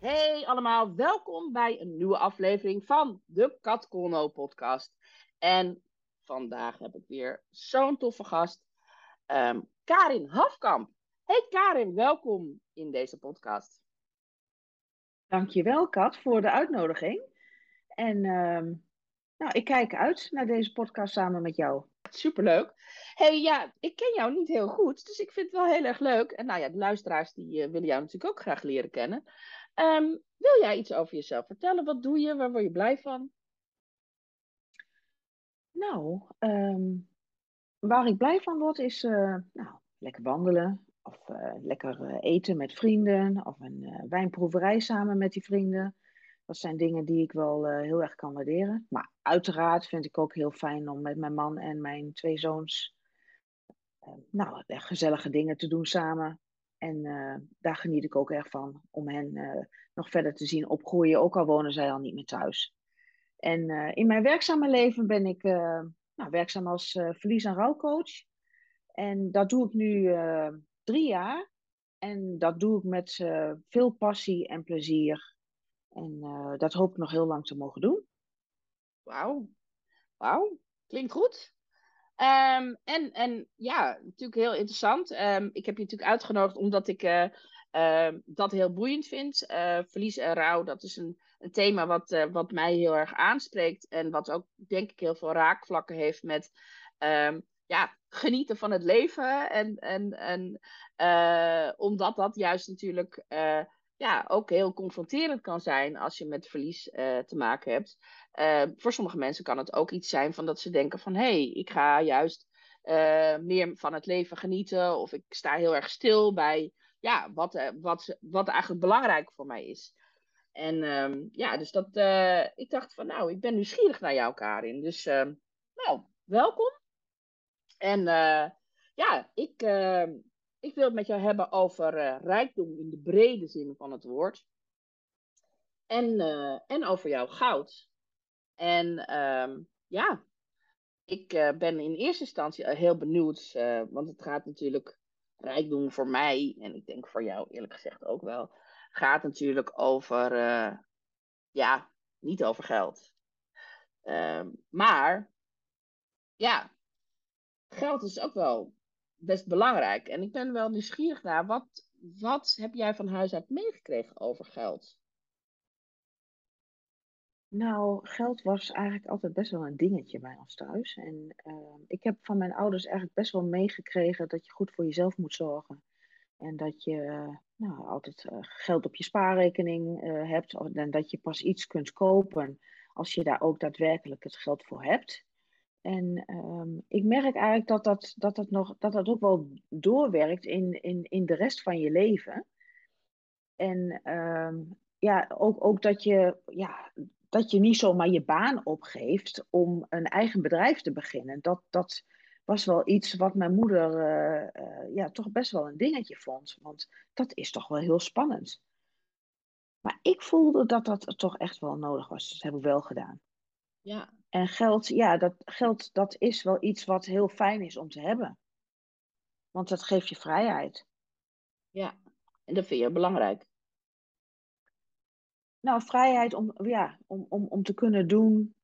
Hey allemaal, welkom bij een nieuwe aflevering van de Kat Colno podcast. En vandaag heb ik weer zo'n toffe gast, um, Karin Hafkamp. Hey Karin, welkom in deze podcast. Dankjewel Kat voor de uitnodiging. En uh, nou, ik kijk uit naar deze podcast samen met jou. Superleuk. hey, ja, ik ken jou niet heel goed, dus ik vind het wel heel erg leuk. En nou ja, de luisteraars die uh, willen jou natuurlijk ook graag leren kennen. Um, wil jij iets over jezelf vertellen? Wat doe je? Waar word je blij van? Nou, um, waar ik blij van word is uh, nou, lekker wandelen. Of uh, lekker uh, eten met vrienden. Of een wijnproeverij samen met die vrienden. Dat zijn dingen die ik wel heel erg kan waarderen. Maar uiteraard vind ik ook heel fijn om met mijn man en mijn twee zoons nou, gezellige dingen te doen samen. En uh, daar geniet ik ook erg van om hen uh, nog verder te zien opgroeien, ook al wonen zij al niet meer thuis. En uh, in mijn werkzame leven ben ik nou, werkzaam als verlies- en rouwcoach. En dat doe ik nu drie jaar. En dat doe ik met veel passie en plezier. En dat hoop ik nog heel lang te mogen doen. Wauw, wauw, klinkt goed. Um, en, en ja, natuurlijk heel interessant. Um, ik heb je natuurlijk uitgenodigd omdat ik uh, uh, dat heel boeiend vind. Uh, verlies en rouw, dat is een, een thema wat, eh, wat mij heel erg aanspreekt. En wat ook, denk ik, heel veel raakvlakken heeft met ja, genieten van het leven. En, en, en eh, omdat dat juist natuurlijk ja, ook heel confronterend kan zijn als je met verlies te maken hebt. Uh, voor sommige mensen kan het ook iets zijn van dat ze denken van hé, hey, ik ga juist uh, meer van het leven genieten of ik sta heel erg stil bij ja, wat, wat, wat eigenlijk belangrijk voor mij is. En um, ja, dus dat, ik dacht van nou, ik ben nieuwsgierig naar jou Karin. Dus ehm, nou, welkom. En ja, ik, ehm, ik wil het met jou hebben over rijkdom in de brede zin van het woord. En, en over jouw goud. En um, ja, ik uh, ben in eerste instantie heel benieuwd, uh, want het gaat natuurlijk rijkdom voor mij, en ik denk voor jou eerlijk gezegd ook wel, gaat natuurlijk over, uh, ja, niet over geld. Um, maar, ja, geld is ook wel best belangrijk. En ik ben wel nieuwsgierig naar, wat, wat heb jij van huis uit meegekregen over geld? Nou, geld was eigenlijk altijd best wel een dingetje bij ons thuis. En uh, ik heb van mijn ouders eigenlijk best wel meegekregen dat je goed voor jezelf moet zorgen. En dat je nou, altijd uh, geld op je spaarrekening hebt. En dat je pas iets kunt kopen als je daar ook daadwerkelijk het geld voor hebt. En um, ik merk eigenlijk dat dat, dat, dat, nog, dat dat ook wel doorwerkt in, in, in de rest van je leven. En um, ja, ook, ook dat je ja, dat je niet zomaar je baan opgeeft om een eigen bedrijf te beginnen. Dat, dat was wel iets wat mijn moeder uh, uh, ja, toch best wel een dingetje vond. Want dat is toch wel heel spannend. Maar ik voelde dat dat toch echt wel nodig was. Dus dat heb ik wel gedaan. Ja. En geld, ja, dat geld dat is wel iets wat heel fijn is om te hebben. Want dat geeft je vrijheid. Ja, en dat vind je belangrijk. Nou, vrijheid om, ja, om, om, om te kunnen doen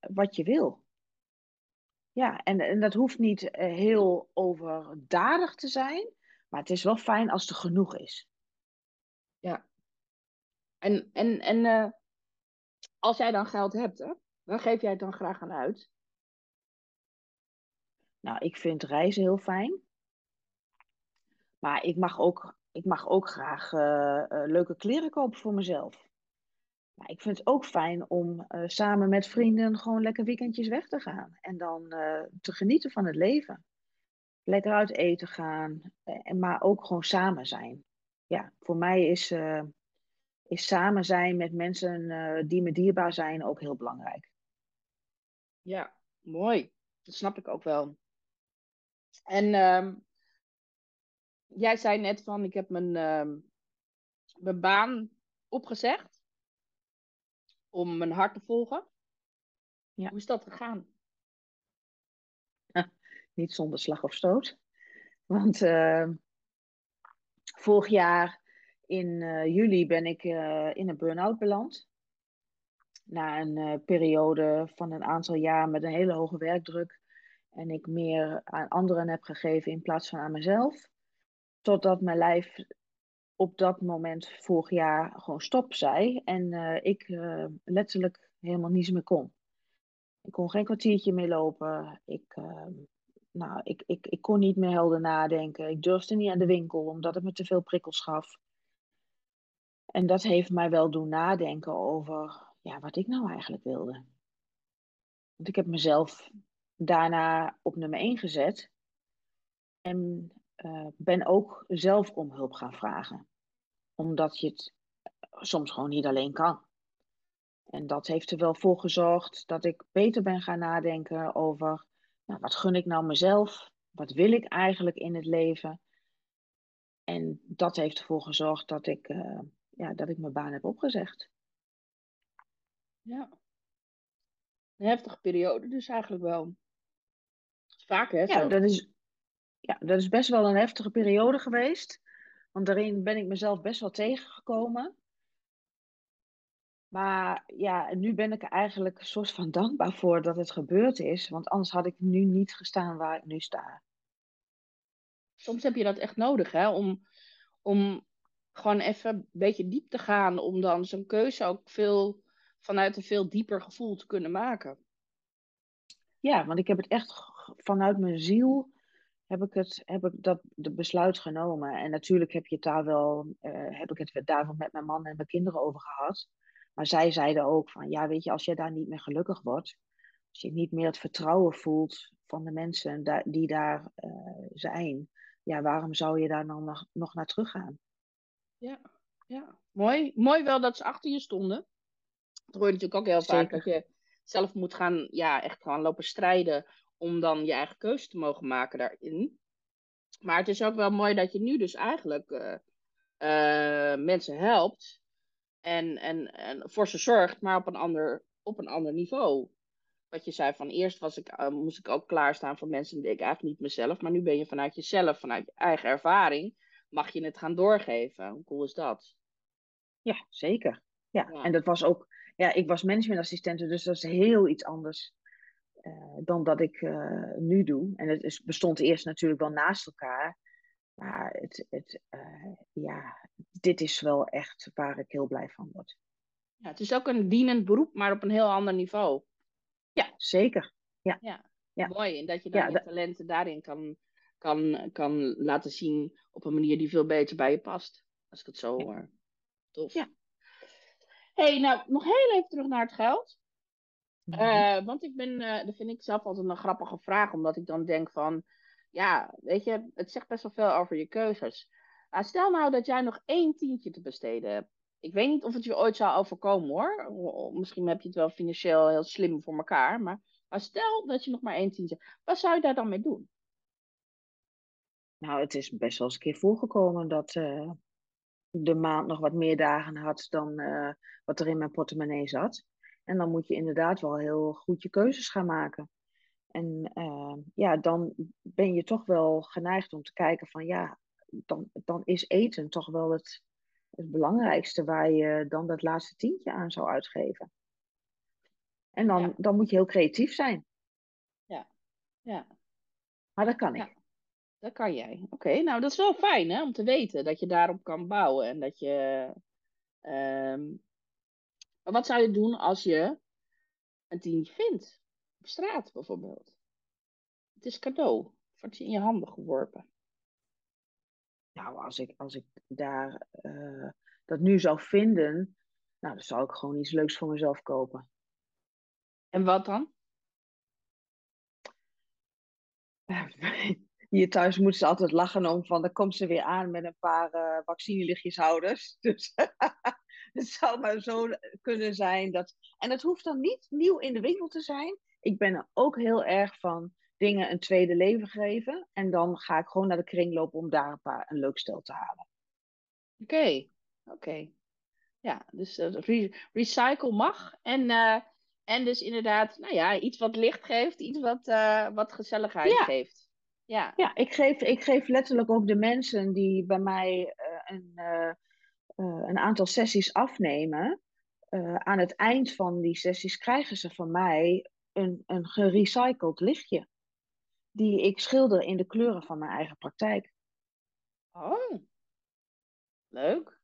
wat je wil. Ja, en, en dat hoeft niet uh, heel overdadig te zijn, maar het is wel fijn als er genoeg is. Ja. En, en, en uh, als jij dan geld hebt, hè, waar geef jij het dan graag aan uit? Nou, ik vind reizen heel fijn. Maar ik mag ook, ik mag ook graag uh, leuke kleren kopen voor mezelf. Maar ik vind het ook fijn om uh, samen met vrienden gewoon lekker weekendjes weg te gaan. En dan te genieten van het leven. Lekker uit eten gaan, uh, maar ook gewoon samen zijn. Ja, voor mij is is samen zijn met mensen eh, die me dierbaar zijn ook heel belangrijk. Ja, mooi. Dat snap ik ook wel. En ehm, jij zei net van, ik heb mijn, ehm, mijn baan opgezegd om mijn hart te volgen. Ja. Hoe is dat gegaan? Niet zonder slag of stoot. Want ehm, vorig jaar in eh, juli ben ik eh, in een burn-out beland. Na een eh, periode van een aantal jaar met een hele hoge werkdruk. En ik meer aan anderen heb gegeven in plaats van aan mezelf. Totdat mijn lijf op dat moment vorig jaar gewoon stop zei. En ik letterlijk helemaal niets meer kon. Ik kon geen kwartiertje meer lopen. Ik, ehm, nou, ik, ik, ik kon niet meer helder nadenken. Ik durfde niet aan de winkel omdat het me te veel prikkels gaf. En dat heeft mij wel doen nadenken over ja, wat ik nou eigenlijk wilde. Want ik heb mezelf daarna op nummer 1 gezet. En uh, ben ook zelf om hulp gaan vragen. Omdat je het soms gewoon niet alleen kan. En dat heeft er wel voor gezorgd dat ik beter ben gaan nadenken over nou, wat gun ik nou mezelf? Wat wil ik eigenlijk in het leven? En dat heeft ervoor gezorgd dat ik, uh, ja, dat ik mijn baan heb opgezegd. Ja. Een heftige periode dus eigenlijk wel. Vaak hè? Ja, dat is, ja, dat is best wel een heftige periode geweest. Want daarin ben ik mezelf best wel tegengekomen. Maar ja, nu ben ik er eigenlijk een soort van dankbaar voor dat het gebeurd is. Want anders had ik nu niet gestaan waar ik nu sta. Soms heb je dat echt nodig, hè? Om, om gewoon even een beetje diep te gaan. Om dan zo'n keuze ook veel, vanuit een veel dieper gevoel te kunnen maken. Ja, want ik heb het echt vanuit mijn ziel heb ik, het, heb ik dat de besluit genomen. En natuurlijk heb, je het daar wel, uh, heb ik het daarvan met mijn man en mijn kinderen over gehad. Maar zij zeiden ook van, ja, weet je, als je daar niet meer gelukkig wordt, als je niet meer het vertrouwen voelt van de mensen die daar uh, zijn, ja, waarom zou je daar dan nog, nog naar teruggaan? Ja, ja. Mooi. Mooi wel dat ze achter je stonden. Dat hoor je natuurlijk ook heel vaak, dat je zelf moet gaan, ja, echt gewoon lopen strijden om dan je eigen keuze te mogen maken daarin. Maar het is ook wel mooi dat je nu dus eigenlijk uh, uh, mensen helpt en, en, en voor ze zorgt, maar op een ander, op een ander niveau. Wat je zei van eerst was ik, uh, moest ik ook klaarstaan voor mensen die ik eigenlijk niet mezelf, maar nu ben je vanuit jezelf, vanuit je eigen ervaring, mag je het gaan doorgeven. Hoe cool is dat? Ja, zeker. Ja, ja. en dat was ook, ja, ik was managementassistente, dus dat is heel iets anders uh, dan dat ik uh, nu doe. En het is, bestond eerst natuurlijk wel naast elkaar. Maar het, het, uh, ja, dit is wel echt waar ik heel blij van word. Ja, het is ook een dienend beroep, maar op een heel ander niveau. Ja, zeker. Ja. ja. ja. Mooi. En dat je dan ja, je talenten daarin kan, kan, kan laten zien op een manier die veel beter bij je past. Als ik het zo hoor. Tof. Ja. Hey, nou, nog heel even terug naar het geld. Mm -hmm. uh, want ik ben, uh, dat vind ik zelf altijd een grappige vraag, omdat ik dan denk van, ja, weet je, het zegt best wel veel over je keuzes. Uh, stel nou dat jij nog één tientje te besteden hebt. Ik weet niet of het je ooit zou overkomen hoor. Misschien heb je het wel financieel heel slim voor elkaar. Maar, maar stel dat je nog maar één tientje hebt. Wat zou je daar dan mee doen? Nou, het is best wel eens een keer voorgekomen dat uh, de maand nog wat meer dagen had dan uh, wat er in mijn portemonnee zat. En dan moet je inderdaad wel heel goed je keuzes gaan maken. En uh, ja, dan ben je toch wel geneigd om te kijken van ja, dan, dan is eten toch wel het, het belangrijkste waar je dan dat laatste tientje aan zou uitgeven. En dan, ja. dan moet je heel creatief zijn. Ja, ja. Maar dat kan ik. Ja, dat kan jij. Oké, okay, nou dat is wel fijn hè, om te weten dat je daarop kan bouwen. En dat je... Um... Maar wat zou je doen als je een tientje vindt? Op straat bijvoorbeeld. Het is cadeau. Wordt je in je handen geworpen. Nou, als ik, als ik daar uh, dat nu zou vinden, nou, dan zou ik gewoon iets leuks voor mezelf kopen. En wat dan? Hier thuis moeten ze altijd lachen om van, dan komt ze weer aan met een paar uh, vaccinelichtjeshouders. Dus het zou maar zo kunnen zijn dat. En het hoeft dan niet nieuw in de winkel te zijn. Ik ben er ook heel erg van dingen een tweede leven geven. En dan ga ik gewoon naar de kring lopen om daar een, paar, een leuk stel te halen. Oké, oké. Ja, dus uh, recycle mag. En, uh, en dus inderdaad, nou ja, iets wat licht geeft, iets wat, uh, wat gezelligheid geeft. Ja, ja ik, geef, ik geef letterlijk ook de mensen die bij mij een, een aantal sessies afnemen. aan het eind van die sessies krijgen ze van mij een, een gerecycled lichtje. Die ik schilder in de kleuren van mijn eigen praktijk. Oh, leuk.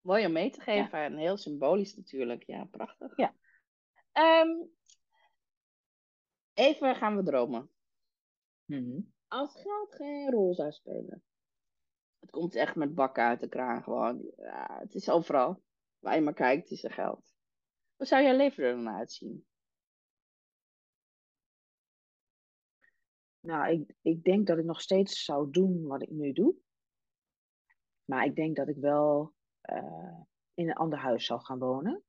Mooi om mee te geven en heel symbolisch natuurlijk. Ja, prachtig. Ja. Um, even gaan we dromen. Mm Als geld geen rol zou spelen. Het komt echt met bakken uit de kraan gewoon. Ja, het is overal. Waar je maar kijkt, is er geld. Hoe zou jouw leven er dan uitzien? Nou, ik, ik denk dat ik nog steeds zou doen wat ik nu doe. Maar ik denk dat ik wel uh, in een ander huis zou gaan wonen.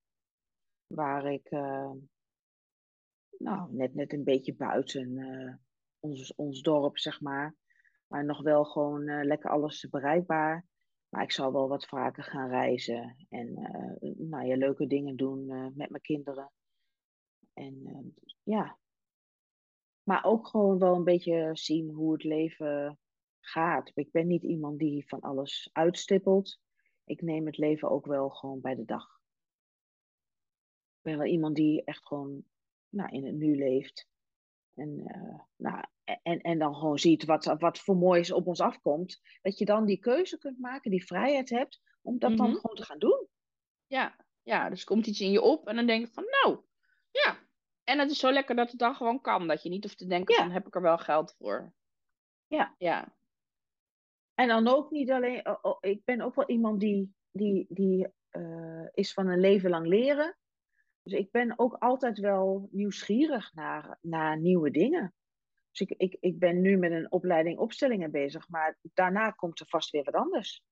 Waar ik uh, nou, net, net een beetje buiten uh, ons, ons dorp, zeg maar. Maar nog wel gewoon lekker alles bereikbaar. Maar ik zou wel wat vaker gaan reizen. En nou, ja, leuke dingen doen met mijn kinderen. En ja. Maar ook gewoon wel een beetje zien hoe het leven gaat. Ik ben niet iemand die van alles uitstippelt ik neem het leven ook wel gewoon bij de dag. Ik ben wel iemand die echt gewoon nou, in het nu leeft. En, uh, nou, en, en dan gewoon ziet wat, wat voor moois op ons afkomt. Dat je dan die keuze kunt maken, die vrijheid hebt, om dat dan mhm. gewoon te gaan doen. Ja, ja, dus komt iets in je op en dan denk je van nou, ja. En het is zo lekker dat het dan gewoon kan. Dat je niet hoeft te denken van heb ik er wel geld voor. Ja. Ja. En dan ook niet alleen, oh, oh, ik ben ook wel iemand die, die, die uh, is van een leven lang leren. Dus ik ben ook altijd wel nieuwsgierig naar, naar nieuwe dingen. Dus ik, ik, ik ben nu met een opleiding opstellingen bezig, maar daarna komt er vast weer wat anders.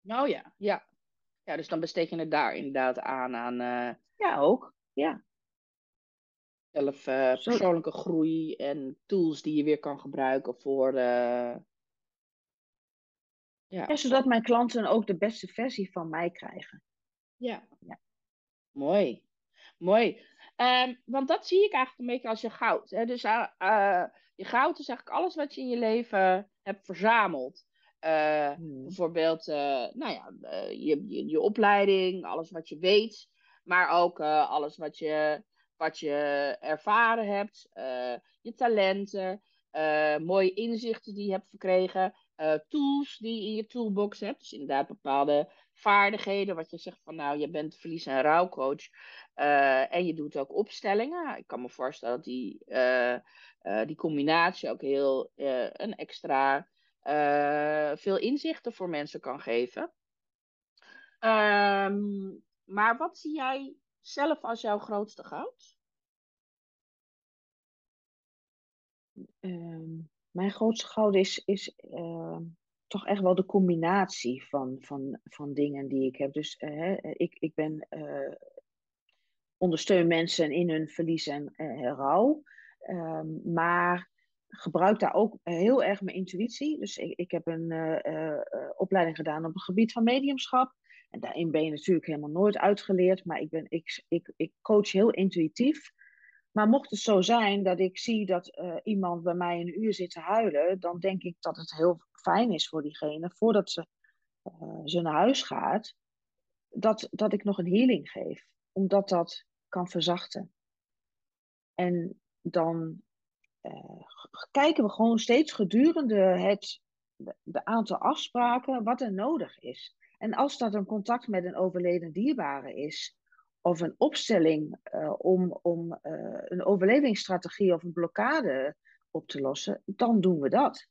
Nou ja, ja. Ja, dus dan besteed je het daar inderdaad aan. aan uh... Ja, ook. Ja. Zelf uh, persoonlijke groei en tools die je weer kan gebruiken voor, uh, ja. zodat mijn klanten ook de beste versie van mij krijgen. Ja. ja. Mooi. Mooi. Um, want dat zie ik eigenlijk een beetje als je goud. Hè? Dus uh, uh, je goud is eigenlijk alles wat je in je leven hebt verzameld. Uh, hmm. Bijvoorbeeld, nou ja, je, je, je, opleiding, alles wat je weet, maar ook alles wat je, wat je ervaren hebt, je talenten, mooie inzichten die je hebt verkregen. Eh, tools die je in je toolbox hebt. Dus inderdaad bepaalde vaardigheden. Wat je zegt van nou, je bent verlies- en rouwcoach. Uh, en je doet ook opstellingen. Ik kan me voorstellen dat die, uh, die combinatie ook heel een extra veel inzichten voor mensen kan geven. Um, maar wat zie jij zelf als jouw grootste goud? Um mijn grootste goud is, is uh, toch echt wel de combinatie van, van, van dingen die ik heb. Dus uh, ik, ik ben uh, ondersteun mensen in hun verlies en rouw. Um, maar gebruik daar ook heel erg mijn intuïtie. Dus ik, ik heb een opleiding gedaan op het gebied van mediumschap. En daarin ben je natuurlijk helemaal nooit uitgeleerd. Maar ik, ben, ik, ik, ik coach heel intuïtief. Maar mocht het zo zijn dat ik zie dat uh, iemand bij mij een uur zit te huilen, dan denk ik dat het heel fijn is voor diegene, voordat ze, uh, ze naar huis gaat, dat, dat ik nog een healing geef. Omdat dat kan verzachten. En dan uh, kijken we gewoon steeds gedurende het aantal afspraken wat er nodig is. En als dat een contact met een overleden dierbare is, of een opstelling uh, om, om uh, een overlevingsstrategie of een blokkade op te lossen, dan doen we dat.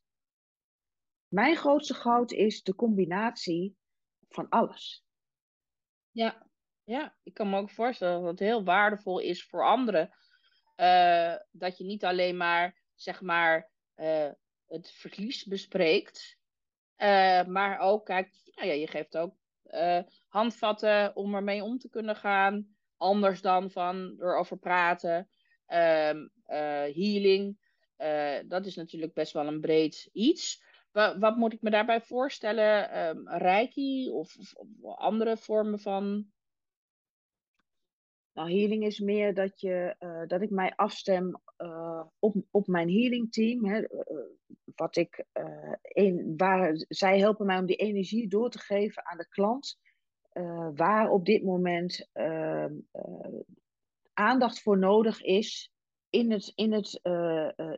Mijn grootste goud is de combinatie van alles. Ja, ja, ik kan me ook voorstellen dat het heel waardevol is voor anderen. Uh, dat je niet alleen maar, zeg maar, het verlies bespreekt, maar ook kijkt, nou ja, je geeft ook handvatten om ermee om te kunnen gaan. Anders dan van erover praten. Um, healing. dat is natuurlijk best wel een breed iets. Wat, wat moet ik me daarbij voorstellen? Um, reiki of, of, andere vormen van. Nou, healing is meer dat, je, dat ik mij afstem uh, op, op mijn healing team. Hè, uh, wat ik, een, waar, zij helpen mij om die energie door te geven aan de klant. waar op dit moment aandacht voor nodig is in het, in het,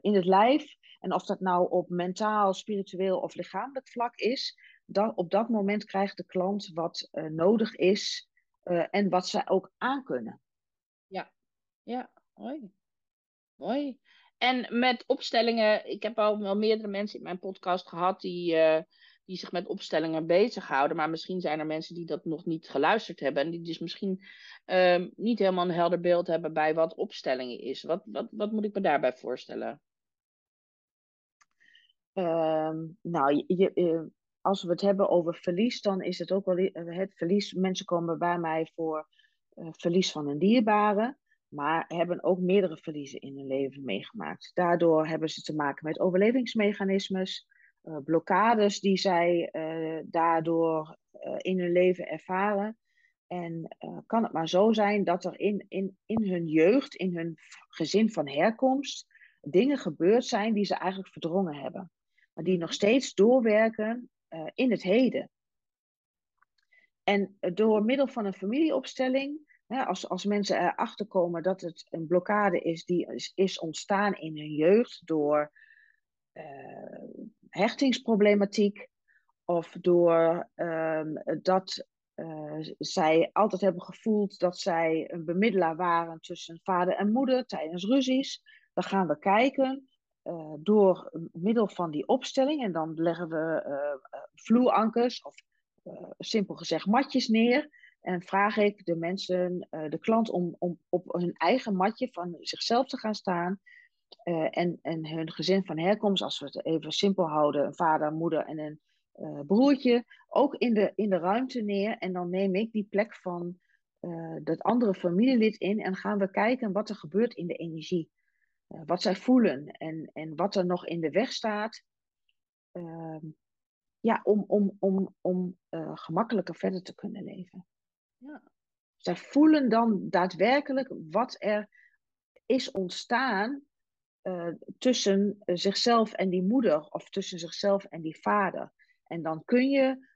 in het lijf en of dat nou op mentaal, spiritueel of lichamelijk vlak is, dat, op dat moment krijgt de klant wat nodig is en wat zij ook aankunnen. Ja, ja, mooi. Mooi. En met opstellingen, ik heb al wel meerdere mensen in mijn podcast gehad die, uh, die zich met opstellingen bezighouden. Maar misschien zijn er mensen die dat nog niet geluisterd hebben. En die dus misschien uh, niet helemaal een helder beeld hebben bij wat opstellingen is. Wat, wat, wat moet ik me daarbij voorstellen? Ehm, nou, je, eh, als we het hebben over verlies, dan is het ook wel eh, het verlies. Mensen komen bij mij voor uh, verlies van een dierbare, maar hebben ook meerdere verliezen in hun leven meegemaakt. Daardoor hebben ze te maken met overlevingsmechanismes, uh, blokkades die zij daardoor in hun leven ervaren. En kan het maar zo zijn dat er in, in, in hun jeugd, in hun gezin van herkomst, dingen gebeurd zijn die ze eigenlijk verdrongen hebben maar die nog steeds doorwerken in het heden. En door middel van een familieopstelling, hè, als, als mensen erachter komen dat het een blokkade is die is, is ontstaan in hun jeugd door uh, hechtingsproblematiek of door um, dat uh, zij altijd hebben gevoeld dat zij een bemiddelaar waren tussen vader en moeder tijdens ruzies, dan gaan we kijken uh, door middel van die opstelling, en dan leggen we vloerankers of simpel gezegd matjes neer. En vraag ik de mensen, de klant, om, om op hun eigen matje van zichzelf te gaan staan. en, en hun gezin van herkomst, als we het even simpel houden, een vader, moeder en een broertje, ook in de, in de ruimte neer. En dan neem ik die plek van dat andere familielid in en gaan we kijken wat er gebeurt in de energie. Eh, wat zij voelen en, en wat er nog in de weg staat. Uh, ja, om, om, om, om gemakkelijker verder te kunnen leven. Zij voelen dan daadwerkelijk wat er is ontstaan uh, tussen zichzelf en die moeder of tussen zichzelf en die vader. En dan kun je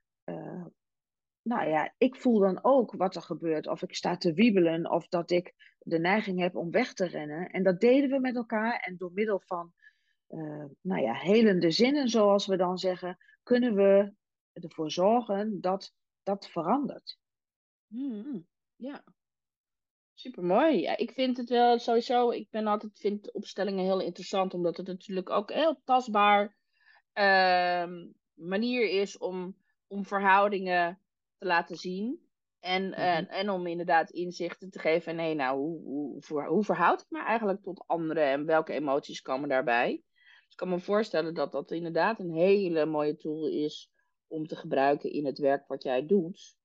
nou ja, ik voel dan ook wat er gebeurt. Of ik sta te wiebelen, of dat ik de neiging heb om weg te rennen. En dat deden we met elkaar. En door middel van, nou ja, helende zinnen, zoals we dan zeggen, kunnen we ervoor zorgen dat dat verandert. Mm, ja, supermooi. Ja, ik vind het wel sowieso, ik ben altijd, vind opstellingen heel interessant, omdat het natuurlijk ook een heel tastbaar uh, manier is om, om verhoudingen te laten zien. En, mm en om inderdaad inzichten te geven. Nee, nou, hoe, hoe, hoe verhoud ik me eigenlijk tot anderen en welke emoties komen daarbij? Dus ik kan me voorstellen dat dat inderdaad een hele mooie tool is om te gebruiken in het werk wat jij doet.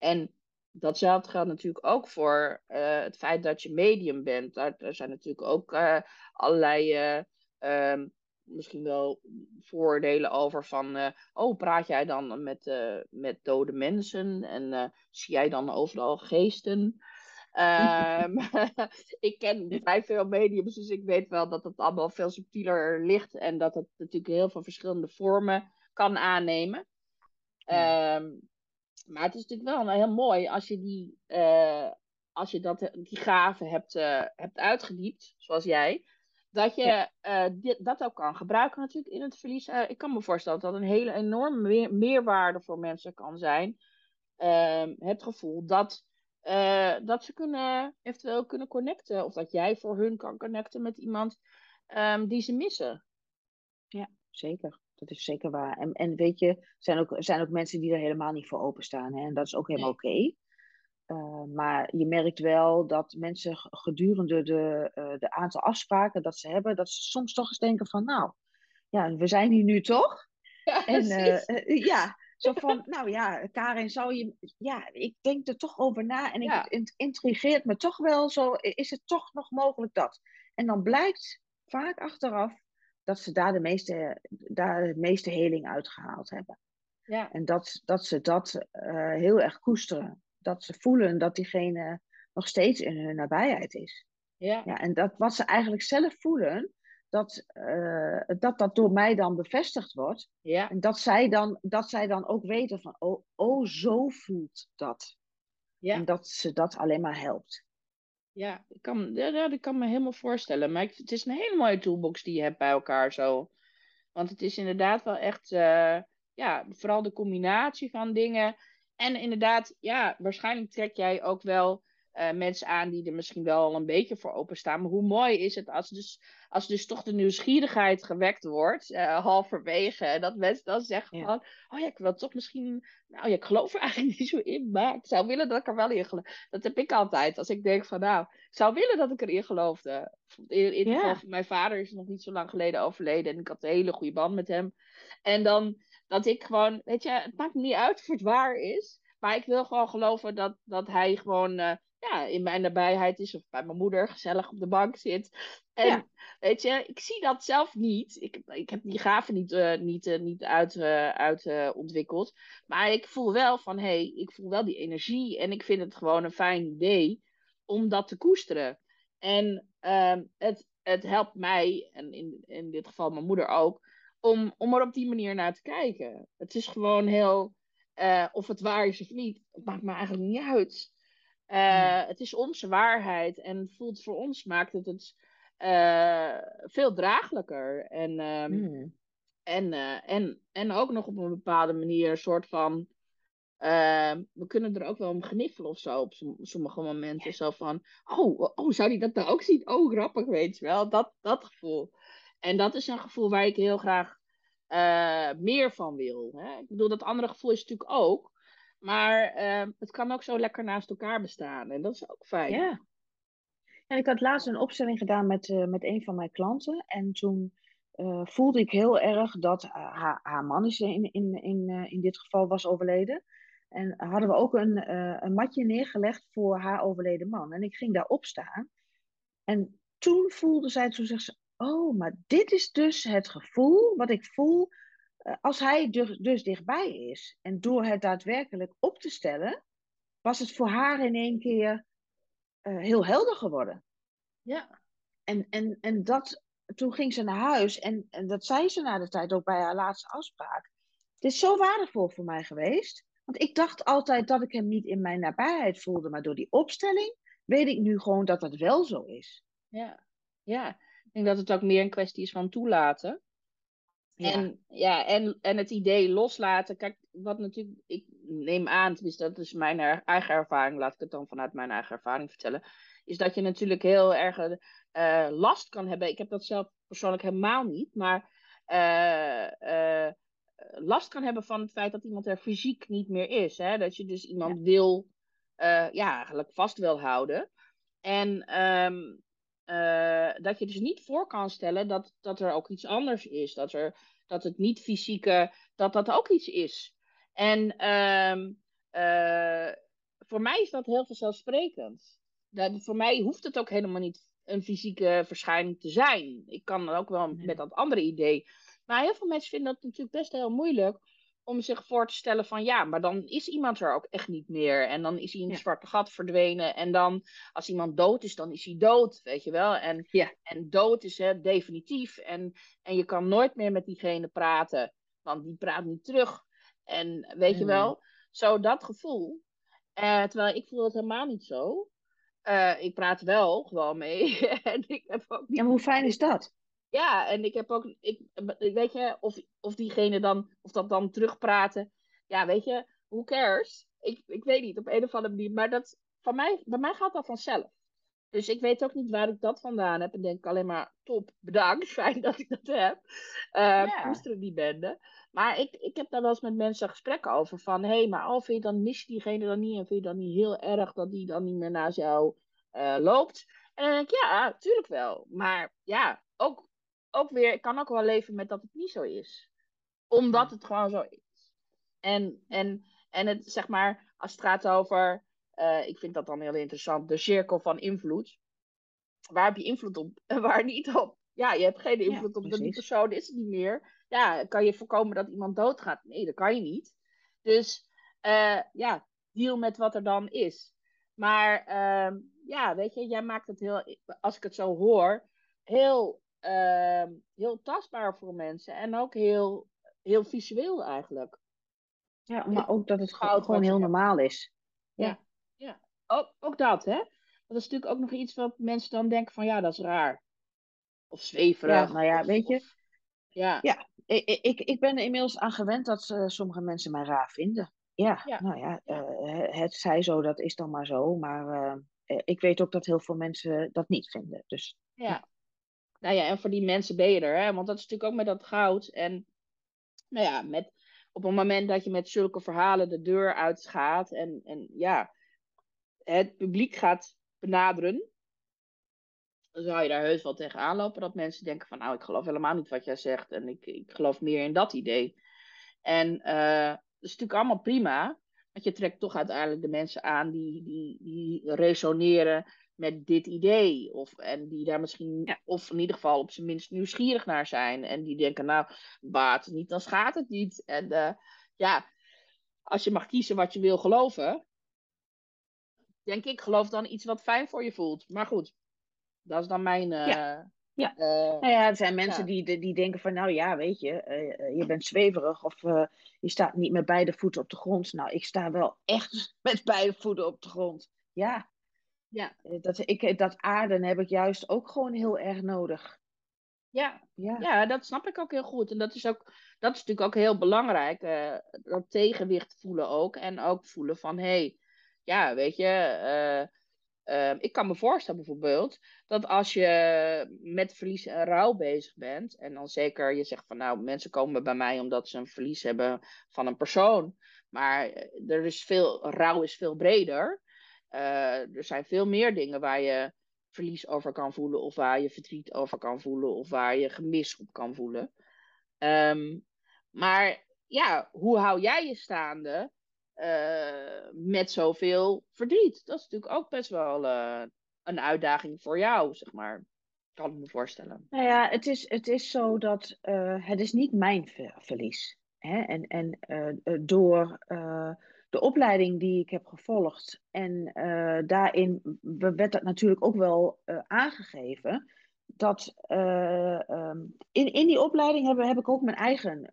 En datzelfde geldt natuurlijk ook voor uh, het feit dat je medium bent. Daar, daar zijn natuurlijk ook uh, allerlei uh, misschien wel voordelen over van, uh, oh, praat jij dan met, uh, met dode mensen en uh, zie jij dan overal geesten? Um, ik ken vrij veel mediums, dus ik weet wel dat het allemaal veel subtieler ligt en dat het natuurlijk heel veel verschillende vormen kan aannemen. Um, maar het is natuurlijk wel heel mooi als je die, als je dat, die gaven hebt, hebt uitgediept, zoals jij dat je uh, dit, dat ook kan gebruiken natuurlijk in het verlies. Uh, ik kan me voorstellen dat dat een hele enorme meerwaarde voor mensen kan zijn. Uh, het gevoel dat, eh, dat ze kunnen, eventueel kunnen connecten. Of dat jij voor hun kan connecten met iemand um, die ze missen. Ja, zeker. Dat is zeker waar. En, en weet je, er zijn ook, zijn ook mensen die er helemaal niet voor openstaan. Hè? En dat is ook helemaal oké. Okay. Uh, maar je merkt wel dat mensen gedurende de, uh, de aantal afspraken dat ze hebben, dat ze soms toch eens denken van nou, ja, we zijn hier nu toch? Ja, en uh, ja, Zo van, nou ja, Karin, zou je... Ja, ik denk er toch over na en ik, het intrigeert me toch wel zo. Is het toch nog mogelijk dat? En dan blijkt vaak achteraf dat ze daar de meeste, daar de meeste heling uitgehaald hebben. Ja, En dat, dat ze dat eh, heel erg koesteren. Dat ze voelen dat diegene nog steeds in hun nabijheid is. ja, Ja, en dat wat ze eigenlijk zelf voelen, dat, eh, dat dat door mij dan bevestigd wordt. ja, En dat zij dan, dat zij dan ook weten van, oh, oh zo voelt dat. ja. En dat ze dat alleen maar helpt. Ja, ik kan, ja, dat kan me helemaal voorstellen. Maar het is een hele mooie toolbox die je hebt bij elkaar zo. Want het is inderdaad wel echt, eh, ja, vooral de combinatie van dingen. En inderdaad, ja, waarschijnlijk trek jij ook wel eh, mensen aan die er misschien wel al een beetje voor openstaan. Maar hoe mooi is het als dus, als dus toch de nieuwsgierigheid gewekt wordt, eh, halverwege. En dat mensen dan zeggen Ja. van, oh ja, ik wil toch misschien, nou ja, ik geloof er eigenlijk niet zo in, maar ik zou willen dat ik er wel in geloof. Dat heb ik altijd. Als ik denk van, nou, ik zou willen dat ik erin geloofde. In, in Ja. geval mijn vader is nog niet zo lang geleden overleden. En ik had een hele goede band met hem. En dan dat ik gewoon, weet je, het maakt me niet uit of het waar is. Maar ik wil gewoon geloven dat, dat hij gewoon eh, ja, in mijn nabijheid is. Of bij mijn moeder gezellig op de bank zit. En Ja. weet je, ik zie dat zelf niet. Ik, ik heb die gaven niet, eh, niet, eh, niet uit, eh, uit eh, ontwikkeld. Maar ik voel wel van, hé, hey, ik voel wel die energie. En ik vind het gewoon een fijn idee om dat te koesteren. En ehm, het, het helpt mij, en in, in dit geval mijn moeder ook, om, om er op die manier naar te kijken. Het is gewoon heel, eh, of het waar is of niet, het maakt me eigenlijk niet uit. Eh, Het is onze waarheid en voelt voor ons maakt het het eh, veel draaglijker. En, ehm, Mm. en, eh, en, en ook nog op een bepaalde manier een soort van. eh, we kunnen er ook wel om gniffelen of zo op som- sommige momenten. Zo van, oh, oh, zou die dat nou ook zien? Oh, grappig, weet je wel. Dat, dat gevoel. En dat is een gevoel waar ik heel graag meer van wil. Hè? Ik bedoel, dat andere gevoel is natuurlijk ook. Maar eh, het kan ook zo lekker naast elkaar bestaan. En dat is ook fijn. Ja. En ik had laatst een opstelling gedaan met, eh, met een van mijn klanten. En toen eh, voelde ik heel erg dat eh, haar, haar man is in, in, in, in dit geval was overleden. En hadden we ook een, een matje neergelegd voor haar overleden man. En ik ging daarop staan. En toen voelde zij, toen zegt ze, oh, maar dit is dus het gevoel wat ik voel als hij dus, dus dichtbij is. En door het daadwerkelijk op te stellen, was het voor haar in één keer eh, heel helder geworden. Ja. En, en, en dat, toen ging ze naar huis en, en dat zei ze na de tijd ook bij haar laatste afspraak. Het is zo waardevol voor mij geweest. Want ik dacht altijd dat ik hem niet in mijn nabijheid voelde. Maar door die opstelling weet ik nu gewoon dat dat wel zo is. Ja. ja, ik denk dat het ook meer een kwestie is van toelaten. Ja. En, ja, en, en het idee loslaten. Kijk, wat natuurlijk, ik neem aan, tenminste, dat is mijn er- eigen ervaring, laat ik het dan vanuit mijn eigen ervaring vertellen. Is dat je natuurlijk heel erg eh, last kan hebben. Ik heb dat zelf persoonlijk helemaal niet, maar eh, eh, last kan hebben van het feit dat iemand er fysiek niet meer is. Hè? Dat je dus iemand wil, eh, ja, eigenlijk vast wil houden. En ehm, eh, dat je dus niet voor kan stellen dat, dat er ook iets anders is. Dat, er, dat het niet fysieke, dat dat ook iets is. En ehm, eh, voor mij is dat heel vanzelfsprekend. Dat, voor mij hoeft het ook helemaal niet een fysieke verschijning te zijn. Ik kan ook wel met dat andere idee. Maar heel veel mensen vinden dat natuurlijk best heel moeilijk om zich voor te stellen van ja, maar dan is iemand er ook echt niet meer. En dan is hij in een Ja. zwarte gat verdwenen. En dan, als iemand dood is, dan is hij dood, weet je wel. En, Ja. en dood is hè, definitief. En, en je kan nooit meer met diegene praten, want die praat niet terug. En weet je wel, zo dat gevoel. Eh, terwijl ik voel het helemaal niet zo. Eh, ik praat wel gewoon mee. en ik heb ook niet Ja, maar hoe fijn is dat? Ja, en ik heb ook, ik, weet je, of, of diegene dan, of dat dan terugpraten. Ja, weet je, who cares? Ik, ik weet niet, op een of andere manier. Maar dat, van mij, bij mij gaat dat vanzelf. Dus ik weet ook niet waar ik dat vandaan heb. En denk alleen maar, top, bedankt, fijn dat ik dat heb. Eh Ja. koesteren die bende. Maar ik, ik heb daar wel eens met mensen gesprekken over. Van, hé, hey, maar al vind je dan, mis je diegene dan niet? En vind je dan niet heel erg dat die dan niet meer naast jou eh, loopt? En dan denk ik, ja, tuurlijk wel. Maar ja, ook, ook weer, ik kan ook wel leven met dat het niet zo is. Omdat het gewoon zo is. En, en, en het, zeg maar, als het gaat over, eh, ik vind dat dan heel interessant, de cirkel van invloed. Waar heb je invloed op en waar niet op? Ja, je hebt geen invloed op, die persoon is het niet meer. Ja, kan je voorkomen dat iemand doodgaat? Nee, dat kan je niet. Dus uh, ja, deal met wat er dan is. Maar uh, ja, weet je, jij maakt het heel, als ik het zo hoor, heel, uh, heel tastbaar voor mensen. En ook heel, heel visueel eigenlijk. Ja, maar ook dat het gewoon, gewoon heel normaal is. Ja, ja. ja. Ook, ook dat, hè? Dat is natuurlijk ook nog iets wat mensen dan denken van, ja, dat is raar. Of zweverig. Ja, nou ja, weet je. ja. ja, ik, ik, ik ben er inmiddels aan gewend dat uh, sommige mensen mij raar vinden. Ja, nou ja, uh, het zij zo, dat is dan maar zo. Maar uh, ik weet ook dat heel veel mensen dat niet vinden. Dus, ja. Nou ja, en voor die mensen ben je er, hè? want dat is natuurlijk ook met dat goud. En nou ja, met, op het moment dat je met zulke verhalen de deur uitgaat en, en ja, het publiek gaat benaderen, dan zou je daar heus wel tegen aanlopen dat mensen denken van nou, ik geloof helemaal niet wat jij zegt en ik, ik geloof meer in dat idee. En uh, dat is natuurlijk allemaal prima, want je trekt toch uiteindelijk de mensen aan die, die, die resoneren met dit idee. Of, en die daar misschien, of in ieder geval op zijn minst nieuwsgierig naar zijn. En die denken, nou, baat het niet, dan schaadt het niet. En uh, ja, als je mag kiezen wat je wil geloven, denk ik, geloof dan iets wat fijn voor je voelt. Maar goed, dat is dan mijn. Uh, ja. Ja. Uh, nou ja, er zijn mensen die, die denken van, nou ja, weet je, uh, je bent zweverig of je staat niet met beide voeten op de grond. Nou, ik sta wel echt met beide voeten op de grond. Ja, ja. Dat, ik, dat aarden heb ik juist ook gewoon heel erg nodig. Ja, ja. ja dat snap ik ook heel goed. En dat is, ook, dat is natuurlijk ook heel belangrijk. dat tegenwicht voelen ook. En ook voelen van, hé, hey, ja, weet je ik kan me voorstellen bijvoorbeeld dat als je met verlies en rouw bezig bent, en dan zeker je zegt van nou, mensen komen bij mij omdat ze een verlies hebben van een persoon, maar eh, er is veel, rouw is veel breder. Uh, er zijn veel meer dingen waar je verlies over kan voelen, of waar je verdriet over kan voelen, of waar je gemis op kan voelen. Um, maar ja, hoe hou jij je staande uh, met zoveel verdriet. Dat is natuurlijk ook best wel uh, een uitdaging voor jou, zeg maar. Kan ik me voorstellen. Nou ja, het is, het is zo dat het is niet mijn verlies. Hè? En, en door de opleiding die ik heb gevolgd en daarin werd dat natuurlijk ook wel aangegeven dat um, in, in die opleiding heb, ik ook mijn eigen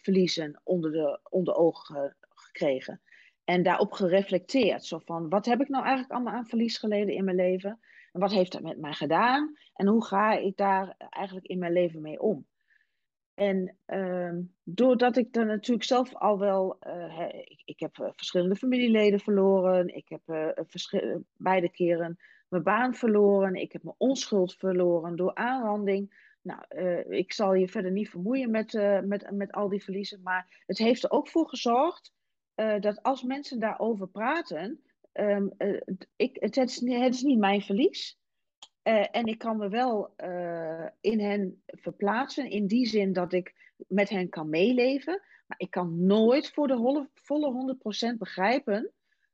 verliezen onder de onder ogen gekregen. En daarop gereflecteerd. Zo van, wat heb ik nou eigenlijk allemaal aan verlies geleden in mijn leven? En wat heeft dat met mij gedaan? En hoe ga ik daar eigenlijk in mijn leven mee om? En uh, doordat ik dan natuurlijk zelf al wel, uh, ik, ik, heb uh, verschillende familieleden verloren, ik heb uh, beide keren mijn baan verloren, ik heb mijn onschuld verloren door aanranding. Nou, ik zal je verder niet vermoeien met, met, met al die verliezen, maar het heeft er ook voor gezorgd dat als mensen daarover praten, uh, ik, het, het, is, niet mijn verlies. Uh, en ik kan me wel in hen verplaatsen, in die zin dat ik met hen kan meeleven. Maar ik kan nooit voor de holle, volle 100% begrijpen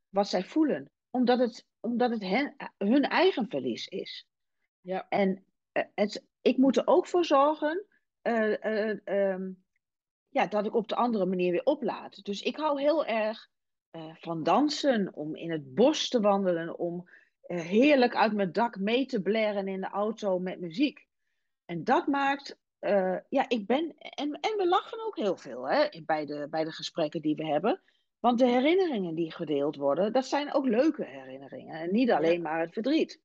wat zij voelen. Omdat het, omdat het hen, hun eigen verlies is. Ja. En het, ik moet er ook voor zorgen um, ja, dat ik op de andere manier weer oplaad. Dus ik hou heel erg van dansen, om in het bos te wandelen, om heerlijk uit mijn dak mee te blaren in de auto met muziek. En dat maakt, uh, ja, ik ben, en, en we lachen ook heel veel hè, bij, de, bij de gesprekken die we hebben. Want de herinneringen die gedeeld worden, dat zijn ook leuke herinneringen. En niet alleen maar het verdriet.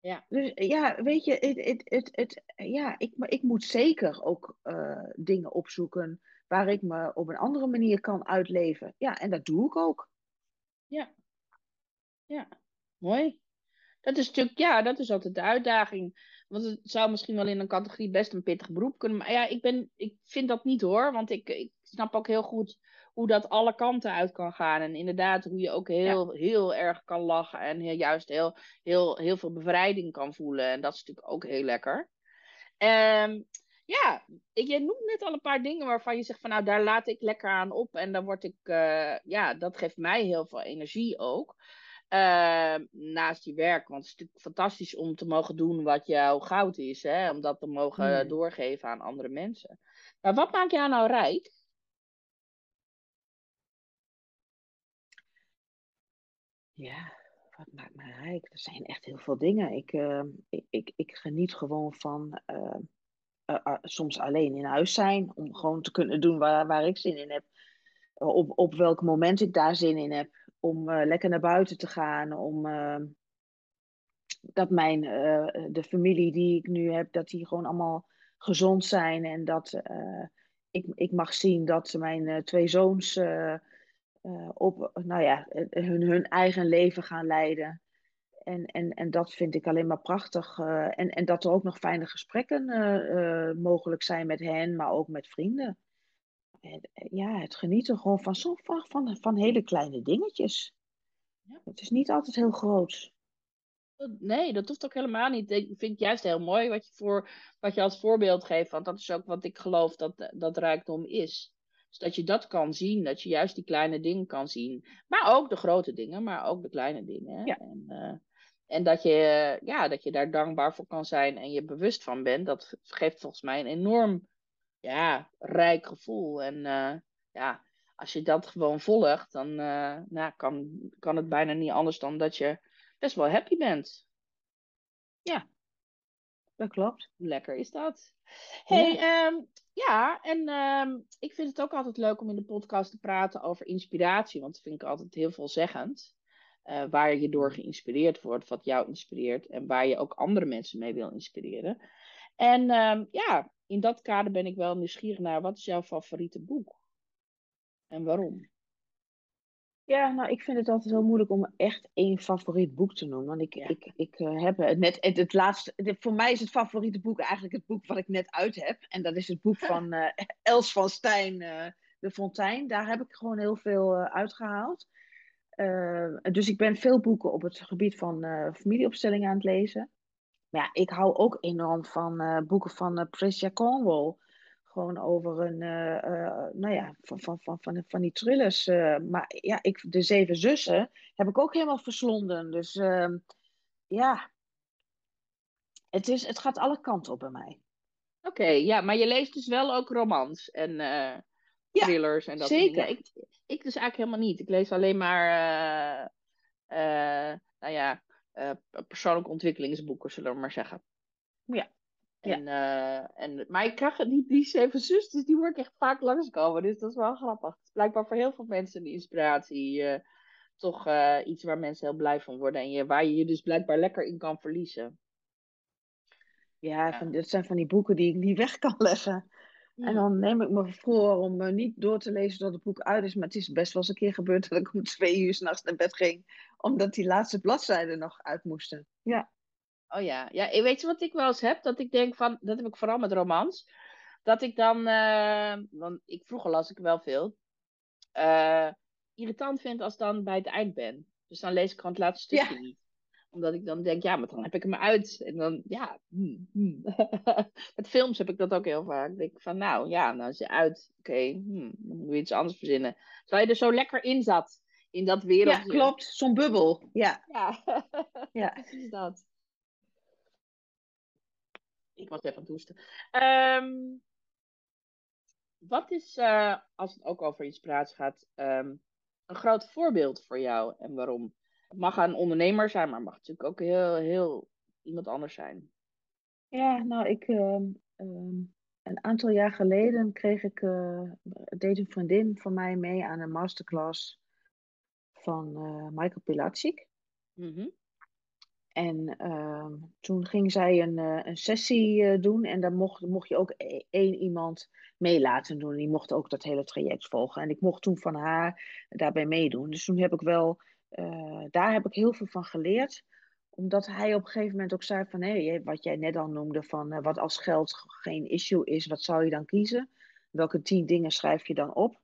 Ja. Dus ja, weet je, het, het, het, het, ja, ik, ik moet zeker ook uh, dingen opzoeken waar ik me op een andere manier kan uitleven. Ja, en dat doe ik ook. Ja, ja, mooi. Dat is natuurlijk, ja, dat is altijd de uitdaging. Want het zou misschien wel in een categorie best een pittig beroep kunnen. Maar ja, ik, ben, ik vind dat niet hoor. Want ik, ik snap ook heel goed hoe dat alle kanten uit kan gaan. En inderdaad, hoe je ook heel, heel erg kan lachen. En heel, juist heel, heel, heel veel bevrijding kan voelen. En dat is natuurlijk ook heel lekker. Um, ja, ik, je noemt net al een paar dingen waarvan je zegt van nou, daar laat ik lekker aan op. En dan word ik, uh, ja, dat geeft mij heel veel energie ook. Uh, naast je werk, want het is natuurlijk fantastisch om te mogen doen wat jouw goud is. Hè? Om dat te mogen hmm. doorgeven aan andere mensen. Maar wat maakt jou nou rijk? Ja, wat maakt mij rijk? Er zijn echt heel veel dingen. Ik, uh, ik, ik, ik, geniet gewoon van uh, uh, soms alleen in huis zijn. Om gewoon te kunnen doen waar, waar ik zin in heb. Op, op welk moment ik daar zin in heb. Om lekker naar buiten te gaan. Om dat mijn, de familie die ik nu heb, dat die gewoon allemaal gezond zijn. En dat ik, ik mag zien dat mijn twee zoons op nou ja, hun, hun eigen leven gaan leiden. En, en, en dat vind ik alleen maar prachtig. En, en dat er ook nog fijne gesprekken mogelijk zijn met hen, maar ook met vrienden. En, ja, het genieten gewoon van, zo, van, van, van hele kleine dingetjes. Ja. Het is niet altijd heel groot. Nee, dat hoeft ook helemaal niet. Ik vind het juist heel mooi wat je, voor, wat je als voorbeeld geeft. Want dat is ook wat ik geloof dat, dat rijkdom is. Dus dat je dat kan zien, dat je juist die kleine dingen kan zien. Maar ook de grote dingen, maar ook de kleine dingen. Ja. En, uh, en dat, je, ja, dat je daar dankbaar voor kan zijn en je bewust van bent, dat geeft volgens mij een enorm ja, rijk gevoel. En uh, ja, als je dat gewoon volgt, dan uh, nou, kan, kan het bijna niet anders dan dat je best wel happy bent. Ja, dat klopt. Lekker is dat. Hey, ja, um, ja en um, ik vind het ook altijd leuk om in de podcast te praten over inspiratie, want dat vind ik altijd heel veelzeggend. Uh, waar je door geïnspireerd wordt, wat jou inspireert en waar je ook andere mensen mee wil inspireren. En um, ja, in dat kader ben ik wel nieuwsgierig naar wat is jouw favoriete boek? En waarom? Ja, nou, ik vind het altijd heel moeilijk om echt één favoriet boek te noemen. Want ik, ik, ik uh, heb net het, het laatste. voor mij is het favoriete boek eigenlijk het boek wat ik net uit heb. En dat is het boek van uh, Els van Stijn, uh, De Fontein. Daar heb ik gewoon heel veel uitgehaald. dus ik ben veel boeken op het gebied van familieopstellingen aan het lezen. Maar ja, ik hou ook enorm van boeken van Patricia Cornwall gewoon over een, uh, uh, nou ja, van, van, van, van, van die thrillers. Uh, maar ja, ik, de Zeven Zussen heb ik ook helemaal verslonden. Dus ehm, ja, het, is, het gaat alle kanten op bij mij. Oké, ja, maar je leest dus wel ook romans en thrillers ja, en dat zeker. Ik, ik dus eigenlijk helemaal niet. Ik lees alleen maar, nou ja, persoonlijke ontwikkelingsboeken, zullen we maar zeggen. Ja, en, ja. uh, en, maar ik krijg die, die zeven zusters, die hoor ik echt vaak langskomen. Dus dat is wel grappig. Het is blijkbaar voor heel veel mensen de inspiratie. Uh, toch iets waar mensen heel blij van worden. En je, waar je je dus blijkbaar lekker in kan verliezen. Ja, ja. Van, dat zijn van die boeken die ik niet weg kan leggen. En dan neem ik me voor om niet door te lezen tot het boek uit is. Maar het is best wel eens een keer gebeurd dat ik om twee uur s'nachts naar bed ging. Omdat die laatste bladzijden nog uit moesten. Ja. Oh ja, ja, weet je wat ik wel eens heb? Dat ik denk van, dat heb ik vooral met romans. Dat ik dan, uh, want ik vroeger las ik wel veel, uh, irritant vind als dan bij het eind ben. Dus dan lees ik gewoon het laatste stukje ja. niet. Omdat ik dan denk, ja, maar dan heb ik hem uit. En dan, ja. Hmm, hmm. met films heb ik dat ook heel vaak. Dan denk ik van, nou ja, nou is je uit. Oké, okay, hmm, dan moet je iets anders verzinnen. Terwijl je er zo lekker in zat. In dat wereldje. Ja, klopt. Zo'n bubbel. Ja. Ja, ja. precies dat. Ik was even aan het hoesten. Um, wat is, uh, als het ook over inspiratie gaat, um, een groot voorbeeld voor jou en waarom? Het mag een ondernemer zijn, maar het mag natuurlijk ook heel, heel iemand anders zijn. Ja, nou, ik, uh, um, een aantal jaar geleden kreeg ik, uh, deed een vriendin van mij mee aan een masterclass van uh, Michael Pilatschik. Mm -hmm. En uh, toen ging zij een, uh, een sessie doen en daar mocht, mocht je ook e-, één iemand mee laten doen. Die mocht ook dat hele traject volgen. En ik mocht toen van haar daarbij meedoen. Dus toen heb ik wel, eh, daar heb ik heel veel van geleerd. Omdat hij op een gegeven moment ook zei van, hé, wat jij net al noemde, van wat als geld geen issue is, wat zou je dan kiezen? Welke tien dingen schrijf je dan op?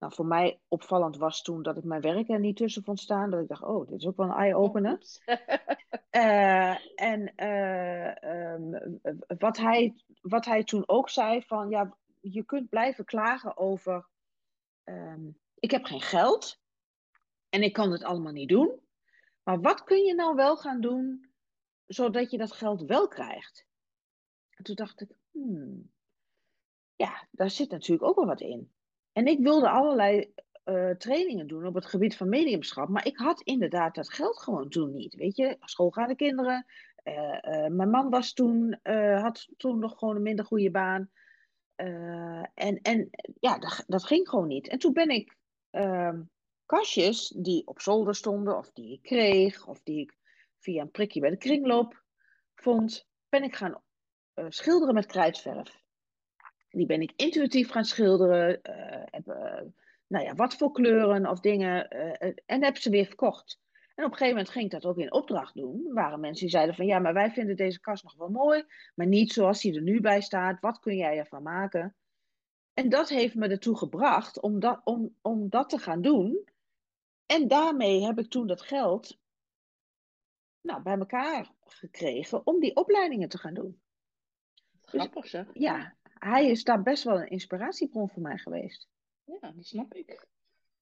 Nou, voor mij opvallend was toen dat ik mijn werk er niet tussen vond staan. Dat ik dacht, oh, dit is ook wel een eye-opener. Uh, en uh, um, wat, hij, wat hij toen ook zei van, ja, je kunt blijven klagen over, um, ik heb geen geld en ik kan het allemaal niet doen. Maar wat kun je nou wel gaan doen, zodat je dat geld wel krijgt? En toen dacht ik, hmm, ja, daar zit natuurlijk ook wel wat in. En ik wilde allerlei uh, trainingen doen op het gebied van mediumschap. Maar ik had inderdaad dat geld gewoon toen niet. Weet je, schoolgaande kinderen. Uh, uh, mijn man was toen, had toen nog gewoon een minder goede baan. en, en ja, dat, dat ging gewoon niet. En toen ben ik ehm, kastjes die op zolder stonden, of die ik kreeg, of die ik via een prikje bij de kringloop vond, ben ik gaan schilderen met krijtverf. Die ben ik intuïtief gaan schilderen. Heb, nou ja, wat voor kleuren of dingen. En heb ze weer verkocht. En op een gegeven moment ging ik dat ook in opdracht doen. Er waren mensen die zeiden van ja, maar wij vinden deze kast nog wel mooi, maar niet zoals die er nu bij staat. Wat kun jij ervan maken? En dat heeft me ertoe gebracht om dat, om, om dat te gaan doen. En daarmee heb ik toen dat geld nou, bij elkaar gekregen om die opleidingen te gaan doen. Dus Grappig dus, Ja, hij is daar best wel een inspiratiebron voor mij geweest. Ja, dat snap ik.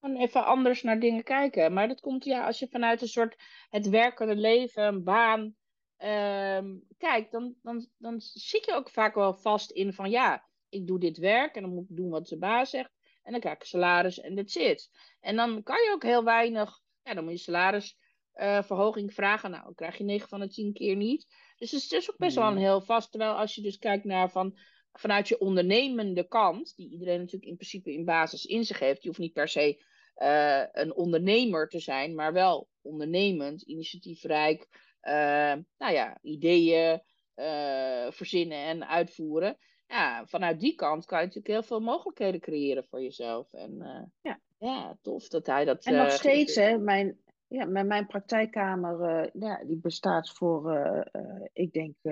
Gewoon even anders naar dingen kijken. Maar dat komt ja, als je vanuit een soort het werkende leven, een baan, ehm, kijkt, dan, dan, dan zit je ook vaak wel vast in van ja, ik doe dit werk en dan moet ik doen wat de baas zegt. En dan krijg ik salaris en that's it. En dan kan je ook heel weinig, ja, dan moet je salarisverhoging uh, vragen. Nou, dan krijg je 9 van de 10 keer niet. Dus het is ook best wel een heel vast. Terwijl als je dus kijkt naar van vanuit je ondernemende kant, die iedereen natuurlijk in principe in basis in zich heeft, je hoeft niet per se uh, een ondernemer te zijn, maar wel ondernemend, initiatiefrijk, uh, nou ja, ideeën uh, verzinnen en uitvoeren. Ja, vanuit die kant kan je natuurlijk heel veel mogelijkheden creëren voor jezelf. En ja. ja, tof dat hij dat. En nog steeds, hè, mijn, ja, mijn, mijn praktijkkamer uh, ja, die bestaat voor, ik denk, 90%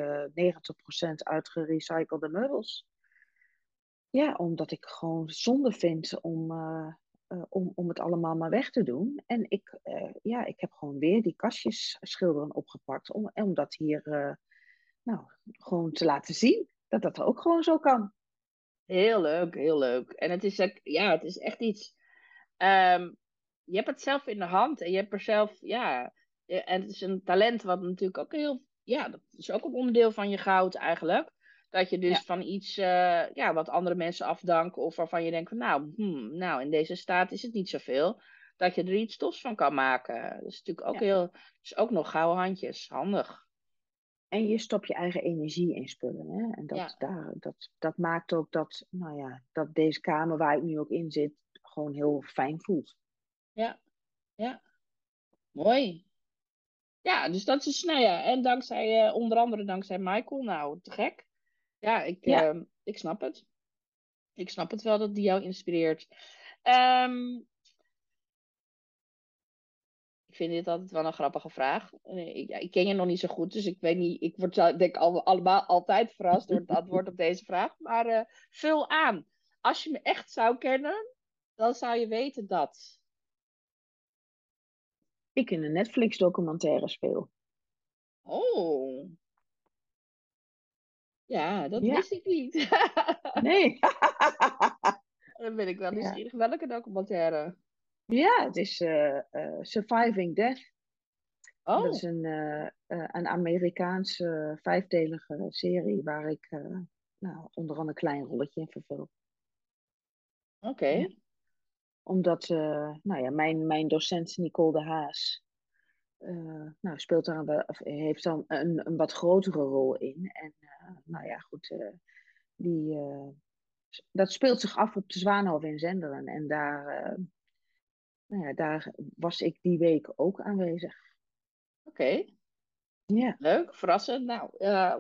uit gerecyclede meubels. Ja, omdat ik gewoon zonde vind om, om, om het allemaal maar weg te doen. En ik, ja, ik heb gewoon weer die kastjes schilderen opgepakt. Om, om dat hier nou, gewoon te laten zien. Dat dat ook gewoon zo kan. Heel leuk, heel leuk. En het is, ja, het is echt iets... Um, je hebt het zelf in de hand en je hebt er zelf, ja, en het is een talent wat natuurlijk ook heel, ja, dat is ook een onderdeel van je goud eigenlijk. Dat je dus van iets, uh, ja, wat andere mensen afdanken of waarvan je denkt van, nou, hmm, nou, in deze staat is het niet zoveel, dat je er iets tofs van kan maken. Dat is natuurlijk ook heel, is ook nog gouden handjes, handig. En je stopt je eigen energie in spullen. Hè? En dat, daar, dat, dat maakt ook dat, nou ja, dat deze kamer waar ik nu ook in zit, gewoon heel fijn voelt. Ja, ja. Mooi. Ja, dus dat is, nou ja, en dankzij, uh, onder andere dankzij Michael, nou, te gek. Ja, ik, ja. Uh, ik snap het. Ik snap het wel dat die jou inspireert. Um, vind dit altijd wel een grappige vraag. Ik, ja, ik, ken je nog niet zo goed, dus ik weet niet. Ik word denk al, allemaal altijd verrast door het antwoord op deze vraag. Maar uh, vul aan. Als je me echt zou kennen, dan zou je weten dat ik in een Netflix-documentaire speel. Oh. Ja, dat wist ik niet. nee. Dan ben ik wel nieuwsgierig. Ja. Welke documentaire? Ja, het is uh, uh, Surviving Death. Oh. Dat is een, uh, een Amerikaanse vijfdelige serie waar ik nou, onder andere een klein rolletje in vervul. Oké. Ja omdat nou ja, mijn, mijn docent Nicole de Haas nou, speelt daar een, of heeft dan een, een wat grotere rol in. En nou ja, goed, die, dat speelt zich af op de Zwaanhof in Zenderen. En daar, nou ja, daar was ik die week ook aanwezig. Oké. Okay. Ja. Leuk, verrassend. Nou,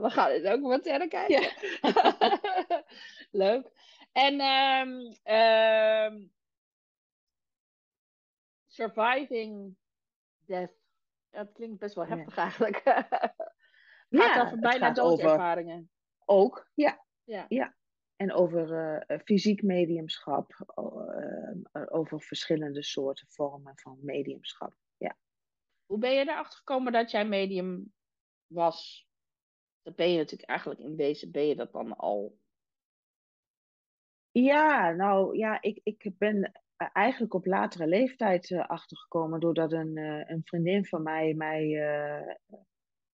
we gaan het ook wat verder kijken. Ja. Leuk. En um, um, surviving death. Dat klinkt best wel heftig eigenlijk. gaat ja, over bijna doodervaringen. Ook, ja. ja. ja. En over uh, fysiek mediumschap, over verschillende soorten vormen van mediumschap. Ja. Hoe ben je erachter gekomen dat jij medium was? Dat ben je natuurlijk eigenlijk in wezen, ben je dat dan al? Ja, nou ja, ik, ik ben eigenlijk op latere leeftijd uh, achtergekomen doordat een, een vriendin van mij mij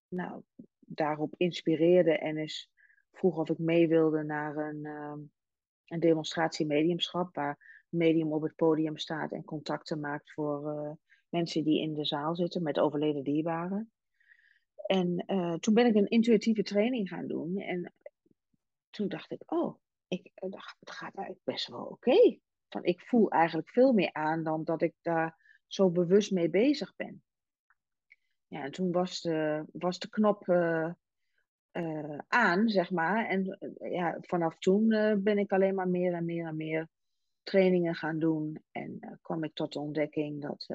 nou, daarop inspireerde en is vroeg of ik mee wilde naar een, uh, een demonstratie mediumschap, waar medium op het podium staat en contacten maakt voor uh, mensen die in de zaal zitten met overleden dierbaren. En uh, toen ben ik een intuïtieve training gaan doen. En toen dacht ik, oh, ik dacht, het gaat eigenlijk best wel oké. Okay. Ik voel eigenlijk veel meer aan dan dat ik daar zo bewust mee bezig ben. Ja, en toen was de, was de knop uh, aan, zeg maar. En uh, ja, vanaf toen ben ik alleen maar meer en meer en meer trainingen gaan doen. En kwam ik tot de ontdekking dat,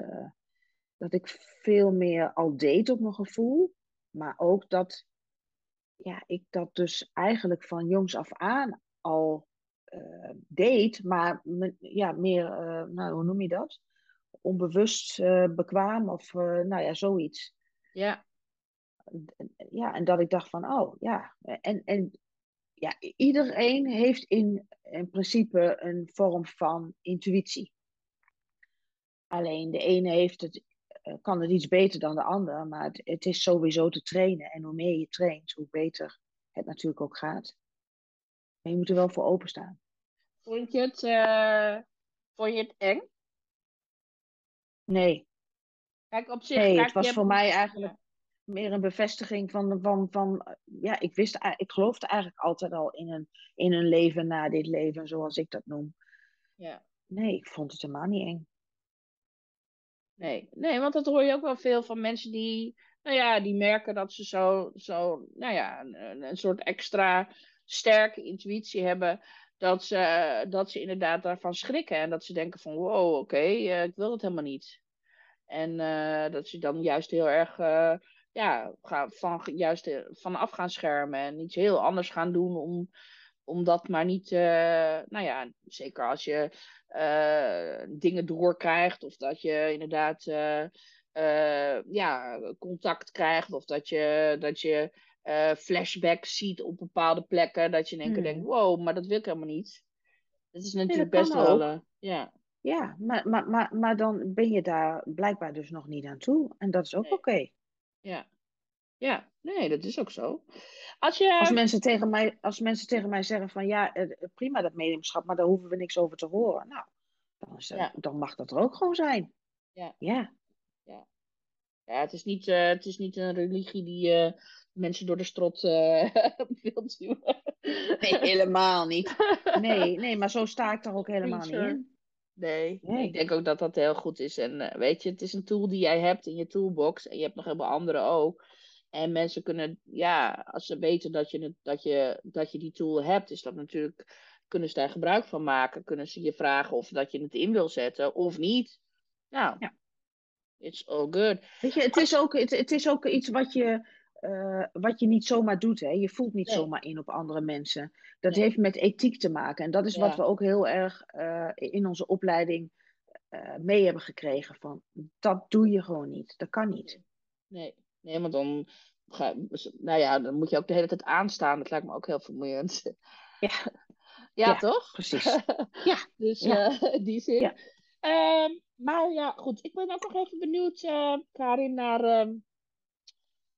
dat ik veel meer al deed op mijn gevoel. Maar ook dat ja, ik dat dus eigenlijk van jongs af aan al deed. Maar ja, meer, nou, hoe noem je dat? Onbewust bekwaam of nou ja, zoiets. Ja. Ja, en dat ik dacht van, oh ja. En, en ja, iedereen heeft in, in principe een vorm van intuïtie. Alleen de ene heeft het, eh, kan het iets beter dan de ander, maar het, het is sowieso te trainen. En hoe meer je traint, hoe beter het natuurlijk ook gaat. Maar je moet er wel voor openstaan. Vond je het, uh, vond je het eng? Nee. Kijk, op zich. Nee, het was voor mij eigenlijk meer een bevestiging van, van, van ja, ik wist, ik geloofde eigenlijk altijd al in een, in een leven na dit leven, zoals ik dat noem. Ja. Nee, ik vond het helemaal niet eng. Nee, nee, want dat hoor je ook wel veel van mensen die, nou ja, die merken dat ze zo, zo nou ja, een, een soort extra sterke intuïtie hebben. Dat ze, dat ze inderdaad daarvan schrikken en dat ze denken van wow, oké, eh, ik wil het helemaal niet. En uh, dat ze dan juist heel erg uh, ja, van, juist eh, vanaf gaan schermen en iets heel anders gaan doen om, om dat maar niet, nou ja, zeker als je dingen doorkrijgt of dat je inderdaad ja, contact krijgt of dat je, dat je flashbacks ziet op bepaalde plekken, dat je in één keer denkt, hmm. wow, maar dat wil ik helemaal niet. Dat is natuurlijk best wel, ja. Ja, maar, maar, maar, maar dan ben je daar blijkbaar dus nog niet aan toe. En dat is ook oké. Ja. Ja, nee, dat is ook zo. Als, je... als, mensen tegen mij, als mensen tegen mij zeggen van ja, prima dat mediumschap, maar daar hoeven we niks over te horen. Nou, dan, is, dan mag dat er ook gewoon zijn. Ja. Ja, ja. ja het, is niet, uh, het is niet een religie die uh, mensen door de strot uh, wil duwen. Nee, helemaal niet. Nee, nee, maar zo sta ik er ook helemaal niet in. Nee, ik denk ook dat dat heel goed is. En uh, weet je, het is een tool die jij hebt in je toolbox. En je hebt nog helemaal andere ook. En mensen kunnen, ja, als ze weten dat je, dat je, dat je die tool hebt, is dat natuurlijk, kunnen ze daar gebruik van maken. Kunnen ze je vragen of dat je het in wil zetten of niet. Nou, ja. it's all good. Weet je, het is ook, het, het is ook iets wat je uh, wat je niet zomaar doet. Hè? Je voelt niet zomaar in op andere mensen. Dat heeft met ethiek te maken. En dat is wat we ook heel erg uh, in onze opleiding uh, mee hebben gekregen. Van, dat doe je gewoon niet. Dat kan niet. Nee, nee want dan, ga, nou ja, dan moet je ook de hele tijd aanstaan. Dat lijkt me ook heel vermoeiend. Ja, ja, ja toch? Precies. ja. Dus ja. die zin. Um, maar ja, goed. Ik ben ook nog even benieuwd, Karin, naar... Um,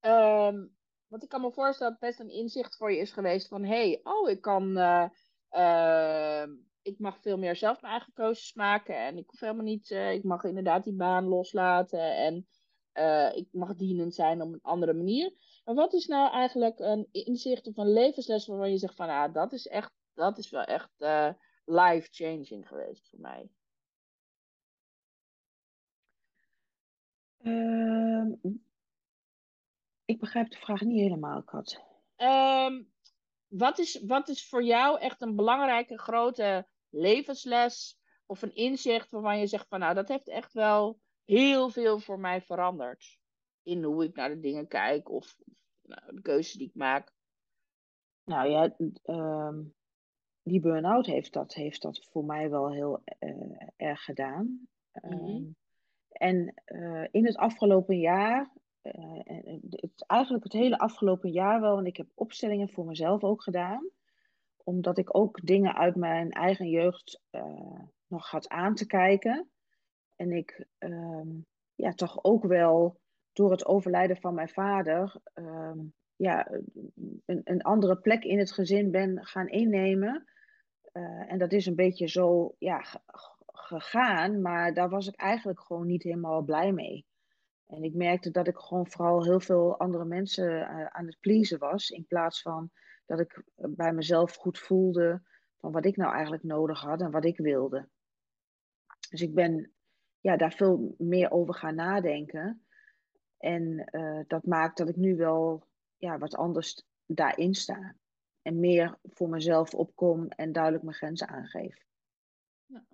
Um, want ik kan me voorstellen dat het best een inzicht voor je is geweest van hé, hey, oh, ik kan. Uh, uh, ik mag veel meer zelf mijn eigen keuzes maken. En ik hoef helemaal niet. Uh, ik mag inderdaad die baan loslaten. En uh, ik mag dienend zijn op een andere manier. Maar wat is nou eigenlijk een inzicht of een levensles waarvan je zegt van ah, dat is echt. Dat is wel echt life-changing geweest voor mij. Ik begrijp de vraag niet helemaal, Kat. Um, wat, is, wat is voor jou echt een belangrijke grote levensles of een inzicht waarvan je zegt van nou dat heeft echt wel heel veel voor mij veranderd in hoe ik naar de dingen kijk of nou, de keuzes die ik maak? Nou ja, um, die burn-out heeft dat, heeft dat voor mij wel heel erg gedaan. Mhm. Ehm, en in het afgelopen jaar, het, eigenlijk het hele afgelopen jaar wel, want ik heb opstellingen voor mezelf ook gedaan omdat ik ook dingen uit mijn eigen jeugd nog had aan te kijken. En ik ehm, ja, toch ook wel door het overlijden van mijn vader ehm, ja, een, een andere plek in het gezin ben gaan innemen. Eh, en dat is een beetje zo ja, gegaan, maar daar was ik eigenlijk gewoon niet helemaal blij mee. En ik merkte dat ik gewoon vooral heel veel andere mensen eh, aan het pleasen was, in plaats van dat ik bij mezelf goed voelde van wat ik nou eigenlijk nodig had en wat ik wilde. Dus ik ben ja, daar veel meer over gaan nadenken. En uh, dat maakt dat ik nu wel ja, wat anders daarin sta. En meer voor mezelf opkom en duidelijk mijn grenzen aangeef. Ja.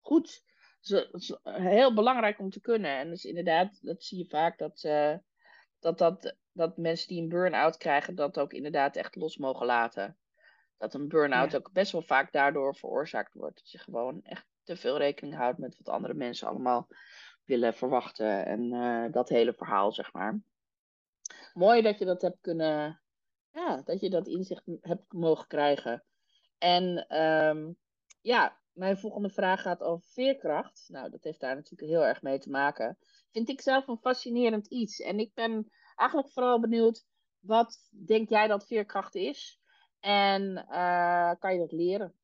Goed. Is, heel belangrijk om te kunnen. En dus inderdaad, dat zie je vaak, dat, uh, dat, dat, dat mensen die een burn-out krijgen, dat ook inderdaad echt los mogen laten. Dat een burn-out ja. ook best wel vaak daardoor veroorzaakt wordt. Dat je gewoon echt te veel rekening houdt met wat andere mensen allemaal willen verwachten. En uh, dat hele verhaal, zeg maar. Mooi dat je dat hebt kunnen, ja, dat je dat inzicht hebt mogen krijgen. En um, ja, mijn volgende vraag gaat over veerkracht. Nou, dat heeft daar natuurlijk heel erg mee te maken. Vind ik zelf een fascinerend iets. En ik ben eigenlijk vooral benieuwd, wat denk jij dat veerkracht is? En uh, kan je dat leren?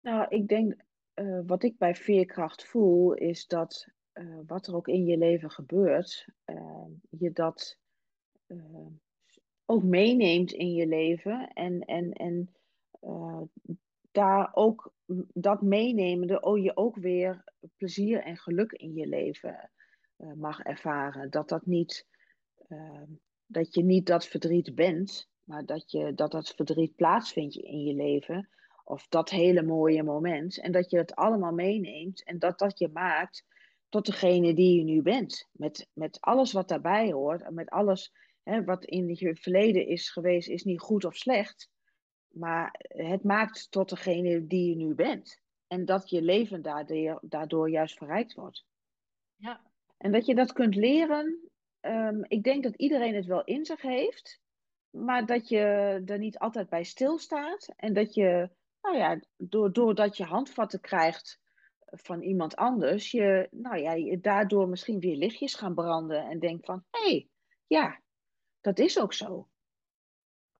Nou, ik denk, uh, wat ik bij veerkracht voel, is dat uh, wat er ook in je leven gebeurt, je dat ook meeneemt in je leven en, en, en daar ook dat meenemende oh, je ook weer plezier en geluk in je leven mag ervaren. Dat dat niet, dat je niet dat verdriet bent, maar dat, je, dat dat verdriet plaatsvindt in je leven. Of dat hele mooie moment. En dat je het allemaal meeneemt. En dat dat je maakt tot degene die je nu bent. Met, met alles wat daarbij hoort. En met alles wat in je verleden is geweest, is niet goed of slecht. Maar het maakt tot degene die je nu bent. En dat je leven daardoor, daardoor juist verrijkt wordt. Ja. En dat je dat kunt leren. Um, ik denk dat iedereen het wel in zich heeft. Maar dat je er niet altijd bij stilstaat. En dat je nou ja, doordat je handvatten krijgt van iemand anders, je, nou ja, je daardoor misschien weer lichtjes gaan branden en denkt van, hé, hey, ja, dat is ook zo.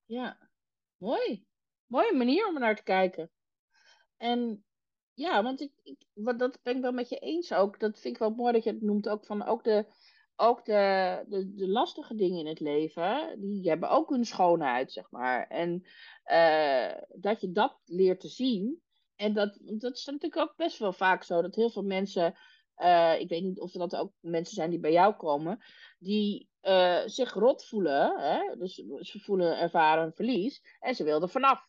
Ja, mooi. Mooie manier om naar te kijken. En ja, want ik, ik, wat, dat ben ik wel met je eens ook. Dat vind ik wel mooi dat je het noemt ook van ook de, ook de, de, de lastige dingen in het leven, die hebben ook hun schoonheid, zeg maar. En uh, dat je dat leert te zien. En dat, dat is natuurlijk ook best wel vaak zo, dat heel veel mensen, uh, ik weet niet of dat ook mensen zijn die bij jou komen, die uh, zich rot voelen, hè? dus ze voelen, ervaren verlies, en ze wilden vanaf.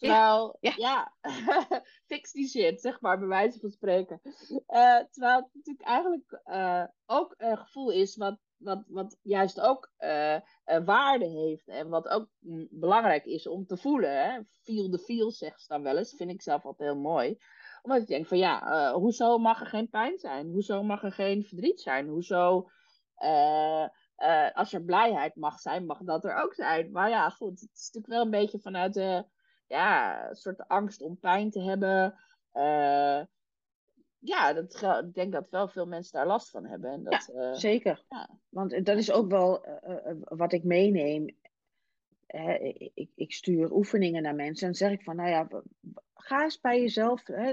Terwijl, ja, ja. fix die shit, zeg maar, bij wijze van spreken. Uh, terwijl het natuurlijk eigenlijk uh, ook een gevoel is wat, wat, wat juist ook uh, waarde heeft. En wat ook belangrijk is om te voelen. Hè? Feel the feel, zegt ze dan wel eens. Vind ik zelf altijd heel mooi. Omdat ik denk van ja, hoezo mag er geen pijn zijn? Hoezo mag er geen verdriet zijn? Hoezo... als er blijheid mag zijn, mag dat er ook zijn. Maar ja, goed, het is natuurlijk wel een beetje vanuit de ja, een soort angst om pijn te hebben. Uh, ja, dat, ik denk dat wel veel mensen daar last van hebben. En dat, ja, uh, zeker. Ja. Want dat is ook wel uh, wat ik meeneem. Hè, ik, ik, stuur oefeningen naar mensen en zeg ik van, nou ja, ga eens bij jezelf, hè,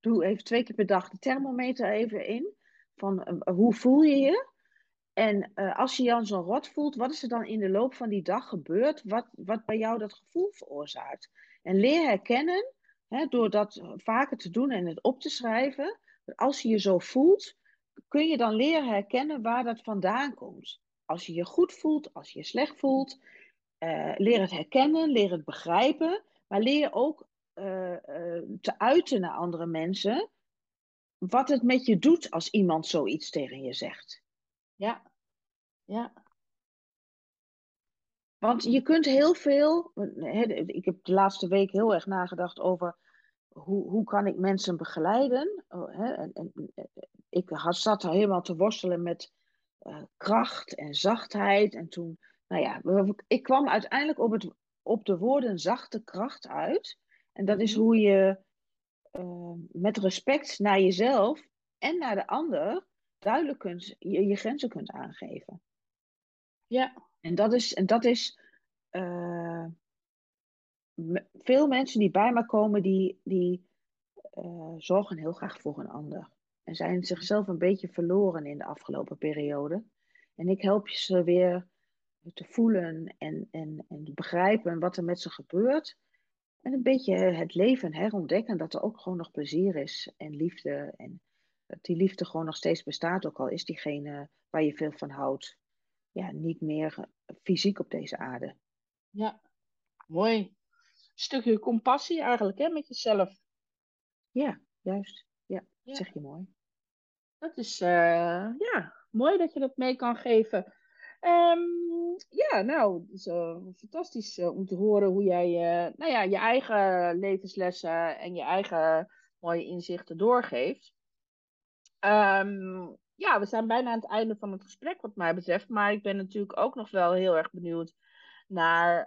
doe even twee keer per dag de thermometer even in. Van hoe voel je je? En uh, als je je dan zo rot voelt, wat is er dan in de loop van die dag gebeurd, wat, wat bij jou dat gevoel veroorzaakt? En leer herkennen, hè, door dat vaker te doen en het op te schrijven, als je je zo voelt, kun je dan leren herkennen waar dat vandaan komt. Als je je goed voelt, als je je slecht voelt, uh, leer het herkennen, leer het begrijpen, maar leer ook te uiten naar andere mensen wat het met je doet als iemand zoiets tegen je zegt. Ja, ja. Want je kunt heel veel. Ik heb de laatste week heel erg nagedacht over hoe, hoe kan ik mensen begeleiden. Oh, en, en, ik had, zat er helemaal te worstelen met uh, kracht en zachtheid. En toen, nou ja, ik kwam uiteindelijk op, het, op de woorden zachte kracht uit. En dat is Mhm. hoe je uh, met respect naar jezelf en naar de ander duidelijk kunt, je, je grenzen kunt aangeven. Ja, En dat is, en dat is uh, veel mensen die bij me komen, die, die uh, zorgen heel graag voor een ander. En zijn zichzelf een beetje verloren in de afgelopen periode. En ik help ze weer te voelen en, en, en begrijpen wat er met ze gebeurt. En een beetje het leven herontdekken, dat er ook gewoon nog plezier is en liefde. En dat die liefde gewoon nog steeds bestaat, ook al is diegene waar je veel van houdt, ja, niet meer fysiek op deze aarde. ja, mooi. Een stukje compassie eigenlijk, hè, met jezelf. Ja, juist. Ja, dat Ja. zeg je mooi. Dat is uh, ja, mooi dat je dat mee kan geven. Um, ja, nou, het is uh, fantastisch uh, om te horen hoe jij nou ja, je eigen levenslessen en je eigen mooie inzichten doorgeeft. Um, ja, we zijn bijna aan het einde van het gesprek wat mij betreft. Maar ik ben natuurlijk ook nog wel heel erg benieuwd naar...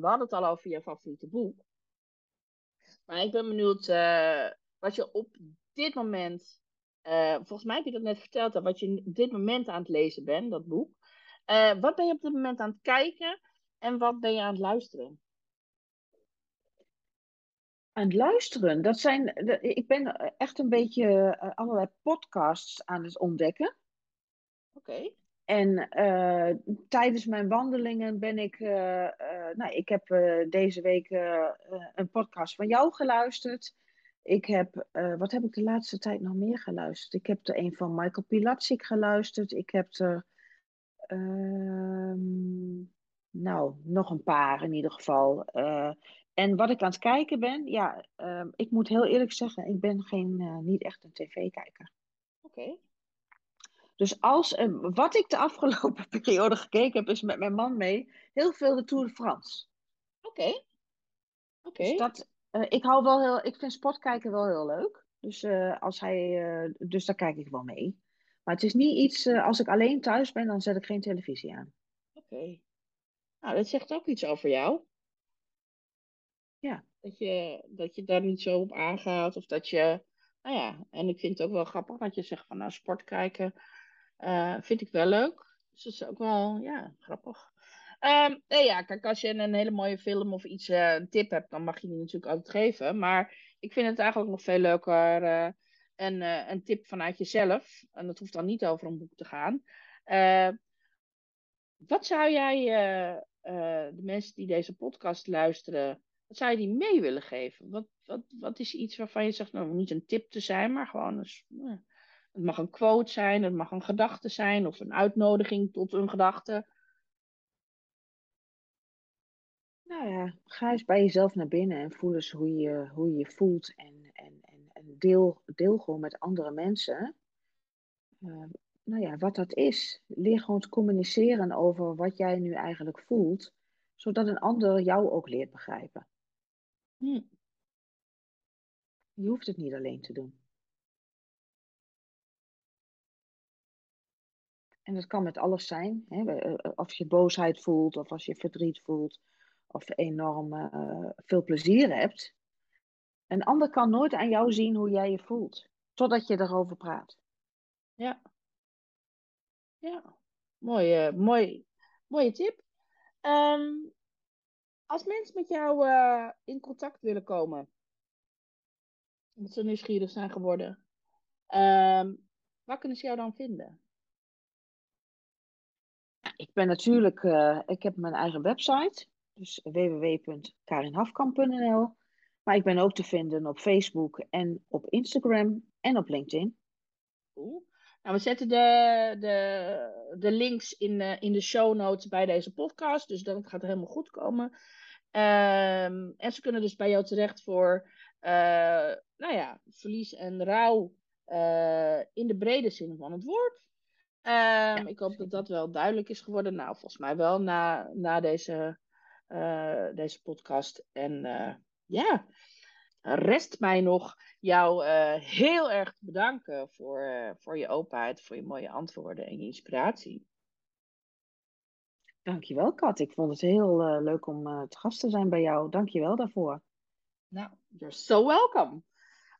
we hadden het al over je favoriete boek. Maar ik ben benieuwd wat je op dit moment uh, volgens mij heb je dat net verteld, wat je op dit moment aan het lezen bent, dat boek. Uh, wat ben je op dit moment aan het kijken en wat ben je aan het luisteren? Aan het luisteren, dat zijn. Ik ben echt een beetje uh, allerlei podcasts aan het ontdekken. Oké. Okay. En tijdens mijn wandelingen ben ik. nou, ik heb deze week een podcast van jou geluisterd. Ik heb, uh, wat heb ik de laatste tijd nog meer geluisterd? Ik heb er een van Michael Pilatschik geluisterd. Ik heb er, uh, nou, nog een paar in ieder geval. En wat ik aan het kijken ben, ja, ik moet heel eerlijk zeggen, ik ben geen, niet echt een tv-kijker. Oké. Okay. Dus als, wat ik de afgelopen periode gekeken heb, is met mijn man mee, heel veel de Tour de France. Oké. Okay. Oké. Dus dat, uh, ik hou wel heel, ik vind sport kijken wel heel leuk. Dus, uh, als hij, dus daar kijk ik wel mee. Maar het is niet iets, als ik alleen thuis ben, dan zet ik geen televisie aan. Oké. Nou, dat zegt ook iets over jou. Ja. Dat je, dat je daar niet zo op aangaat. Of dat je, nou ja, en ik vind het ook wel grappig dat je zegt van, nou, sport kijken vind ik wel leuk. Dus dat is ook wel, ja, grappig. Um, nee, ja, kijk, als je een hele mooie film of iets, uh, een tip hebt, dan mag je die natuurlijk ook geven. Maar ik vind het eigenlijk nog veel leuker uh, een, een tip vanuit jezelf. En dat hoeft dan niet over een boek te gaan. wat zou jij de mensen die deze podcast luisteren, wat zou je die mee willen geven? Wat, wat, wat is iets waarvan je zegt, nou, niet een tip te zijn, maar gewoon het mag een quote zijn, het mag een gedachte zijn of een uitnodiging tot een gedachte. Nou ja, ga eens bij jezelf naar binnen en voel eens hoe je hoe je, voelt. En, en, en, en deel, deel gewoon met andere mensen. Uh, nou ja, wat dat is. Leer gewoon te communiceren over wat jij nu eigenlijk voelt. Zodat een ander jou ook leert begrijpen. Hm. Je hoeft het niet alleen te doen. En dat kan met alles zijn. Hè? Of je boosheid voelt, of als je verdriet voelt, of enorm uh, veel plezier hebt. Een ander kan nooit aan jou zien hoe jij je voelt, totdat je erover praat. Ja. Ja, mooie, mooi, mooie tip. Als mensen met jou uh, in contact willen komen, omdat ze nieuwsgierig zijn geworden, um, waar kunnen ze jou dan vinden? Ik ben natuurlijk, uh, ik heb mijn eigen website, dus www.karinhafkamp.nl. Maar ik ben ook te vinden op Facebook en op Instagram en op LinkedIn. Cool. Nou, we zetten de, de, de links in de, in de show notes bij deze podcast, dus dat gaat helemaal goed komen. Um, en ze kunnen dus bij jou terecht voor, uh, nou ja, verlies en rouw uh, in de brede zin van het woord. Ehm, ik hoop dat dat wel duidelijk is geworden. Nou, volgens mij wel na, na deze, eh, deze podcast. En ja, rest mij nog jou uh, heel erg te bedanken voor, voor je openheid, voor je mooie antwoorden en je inspiratie. Dankjewel, Kat. Ik vond het heel leuk om te gast te zijn bij jou. Dankjewel daarvoor. Nou, you're so welcome.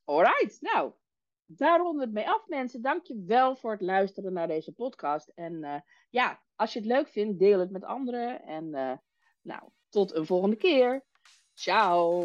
Alright, nou, daar ronden we het mee af, mensen. Dank je wel voor het luisteren naar deze podcast. En ja, als je het leuk vindt, deel het met anderen. En nou, tot een volgende keer. Ciao.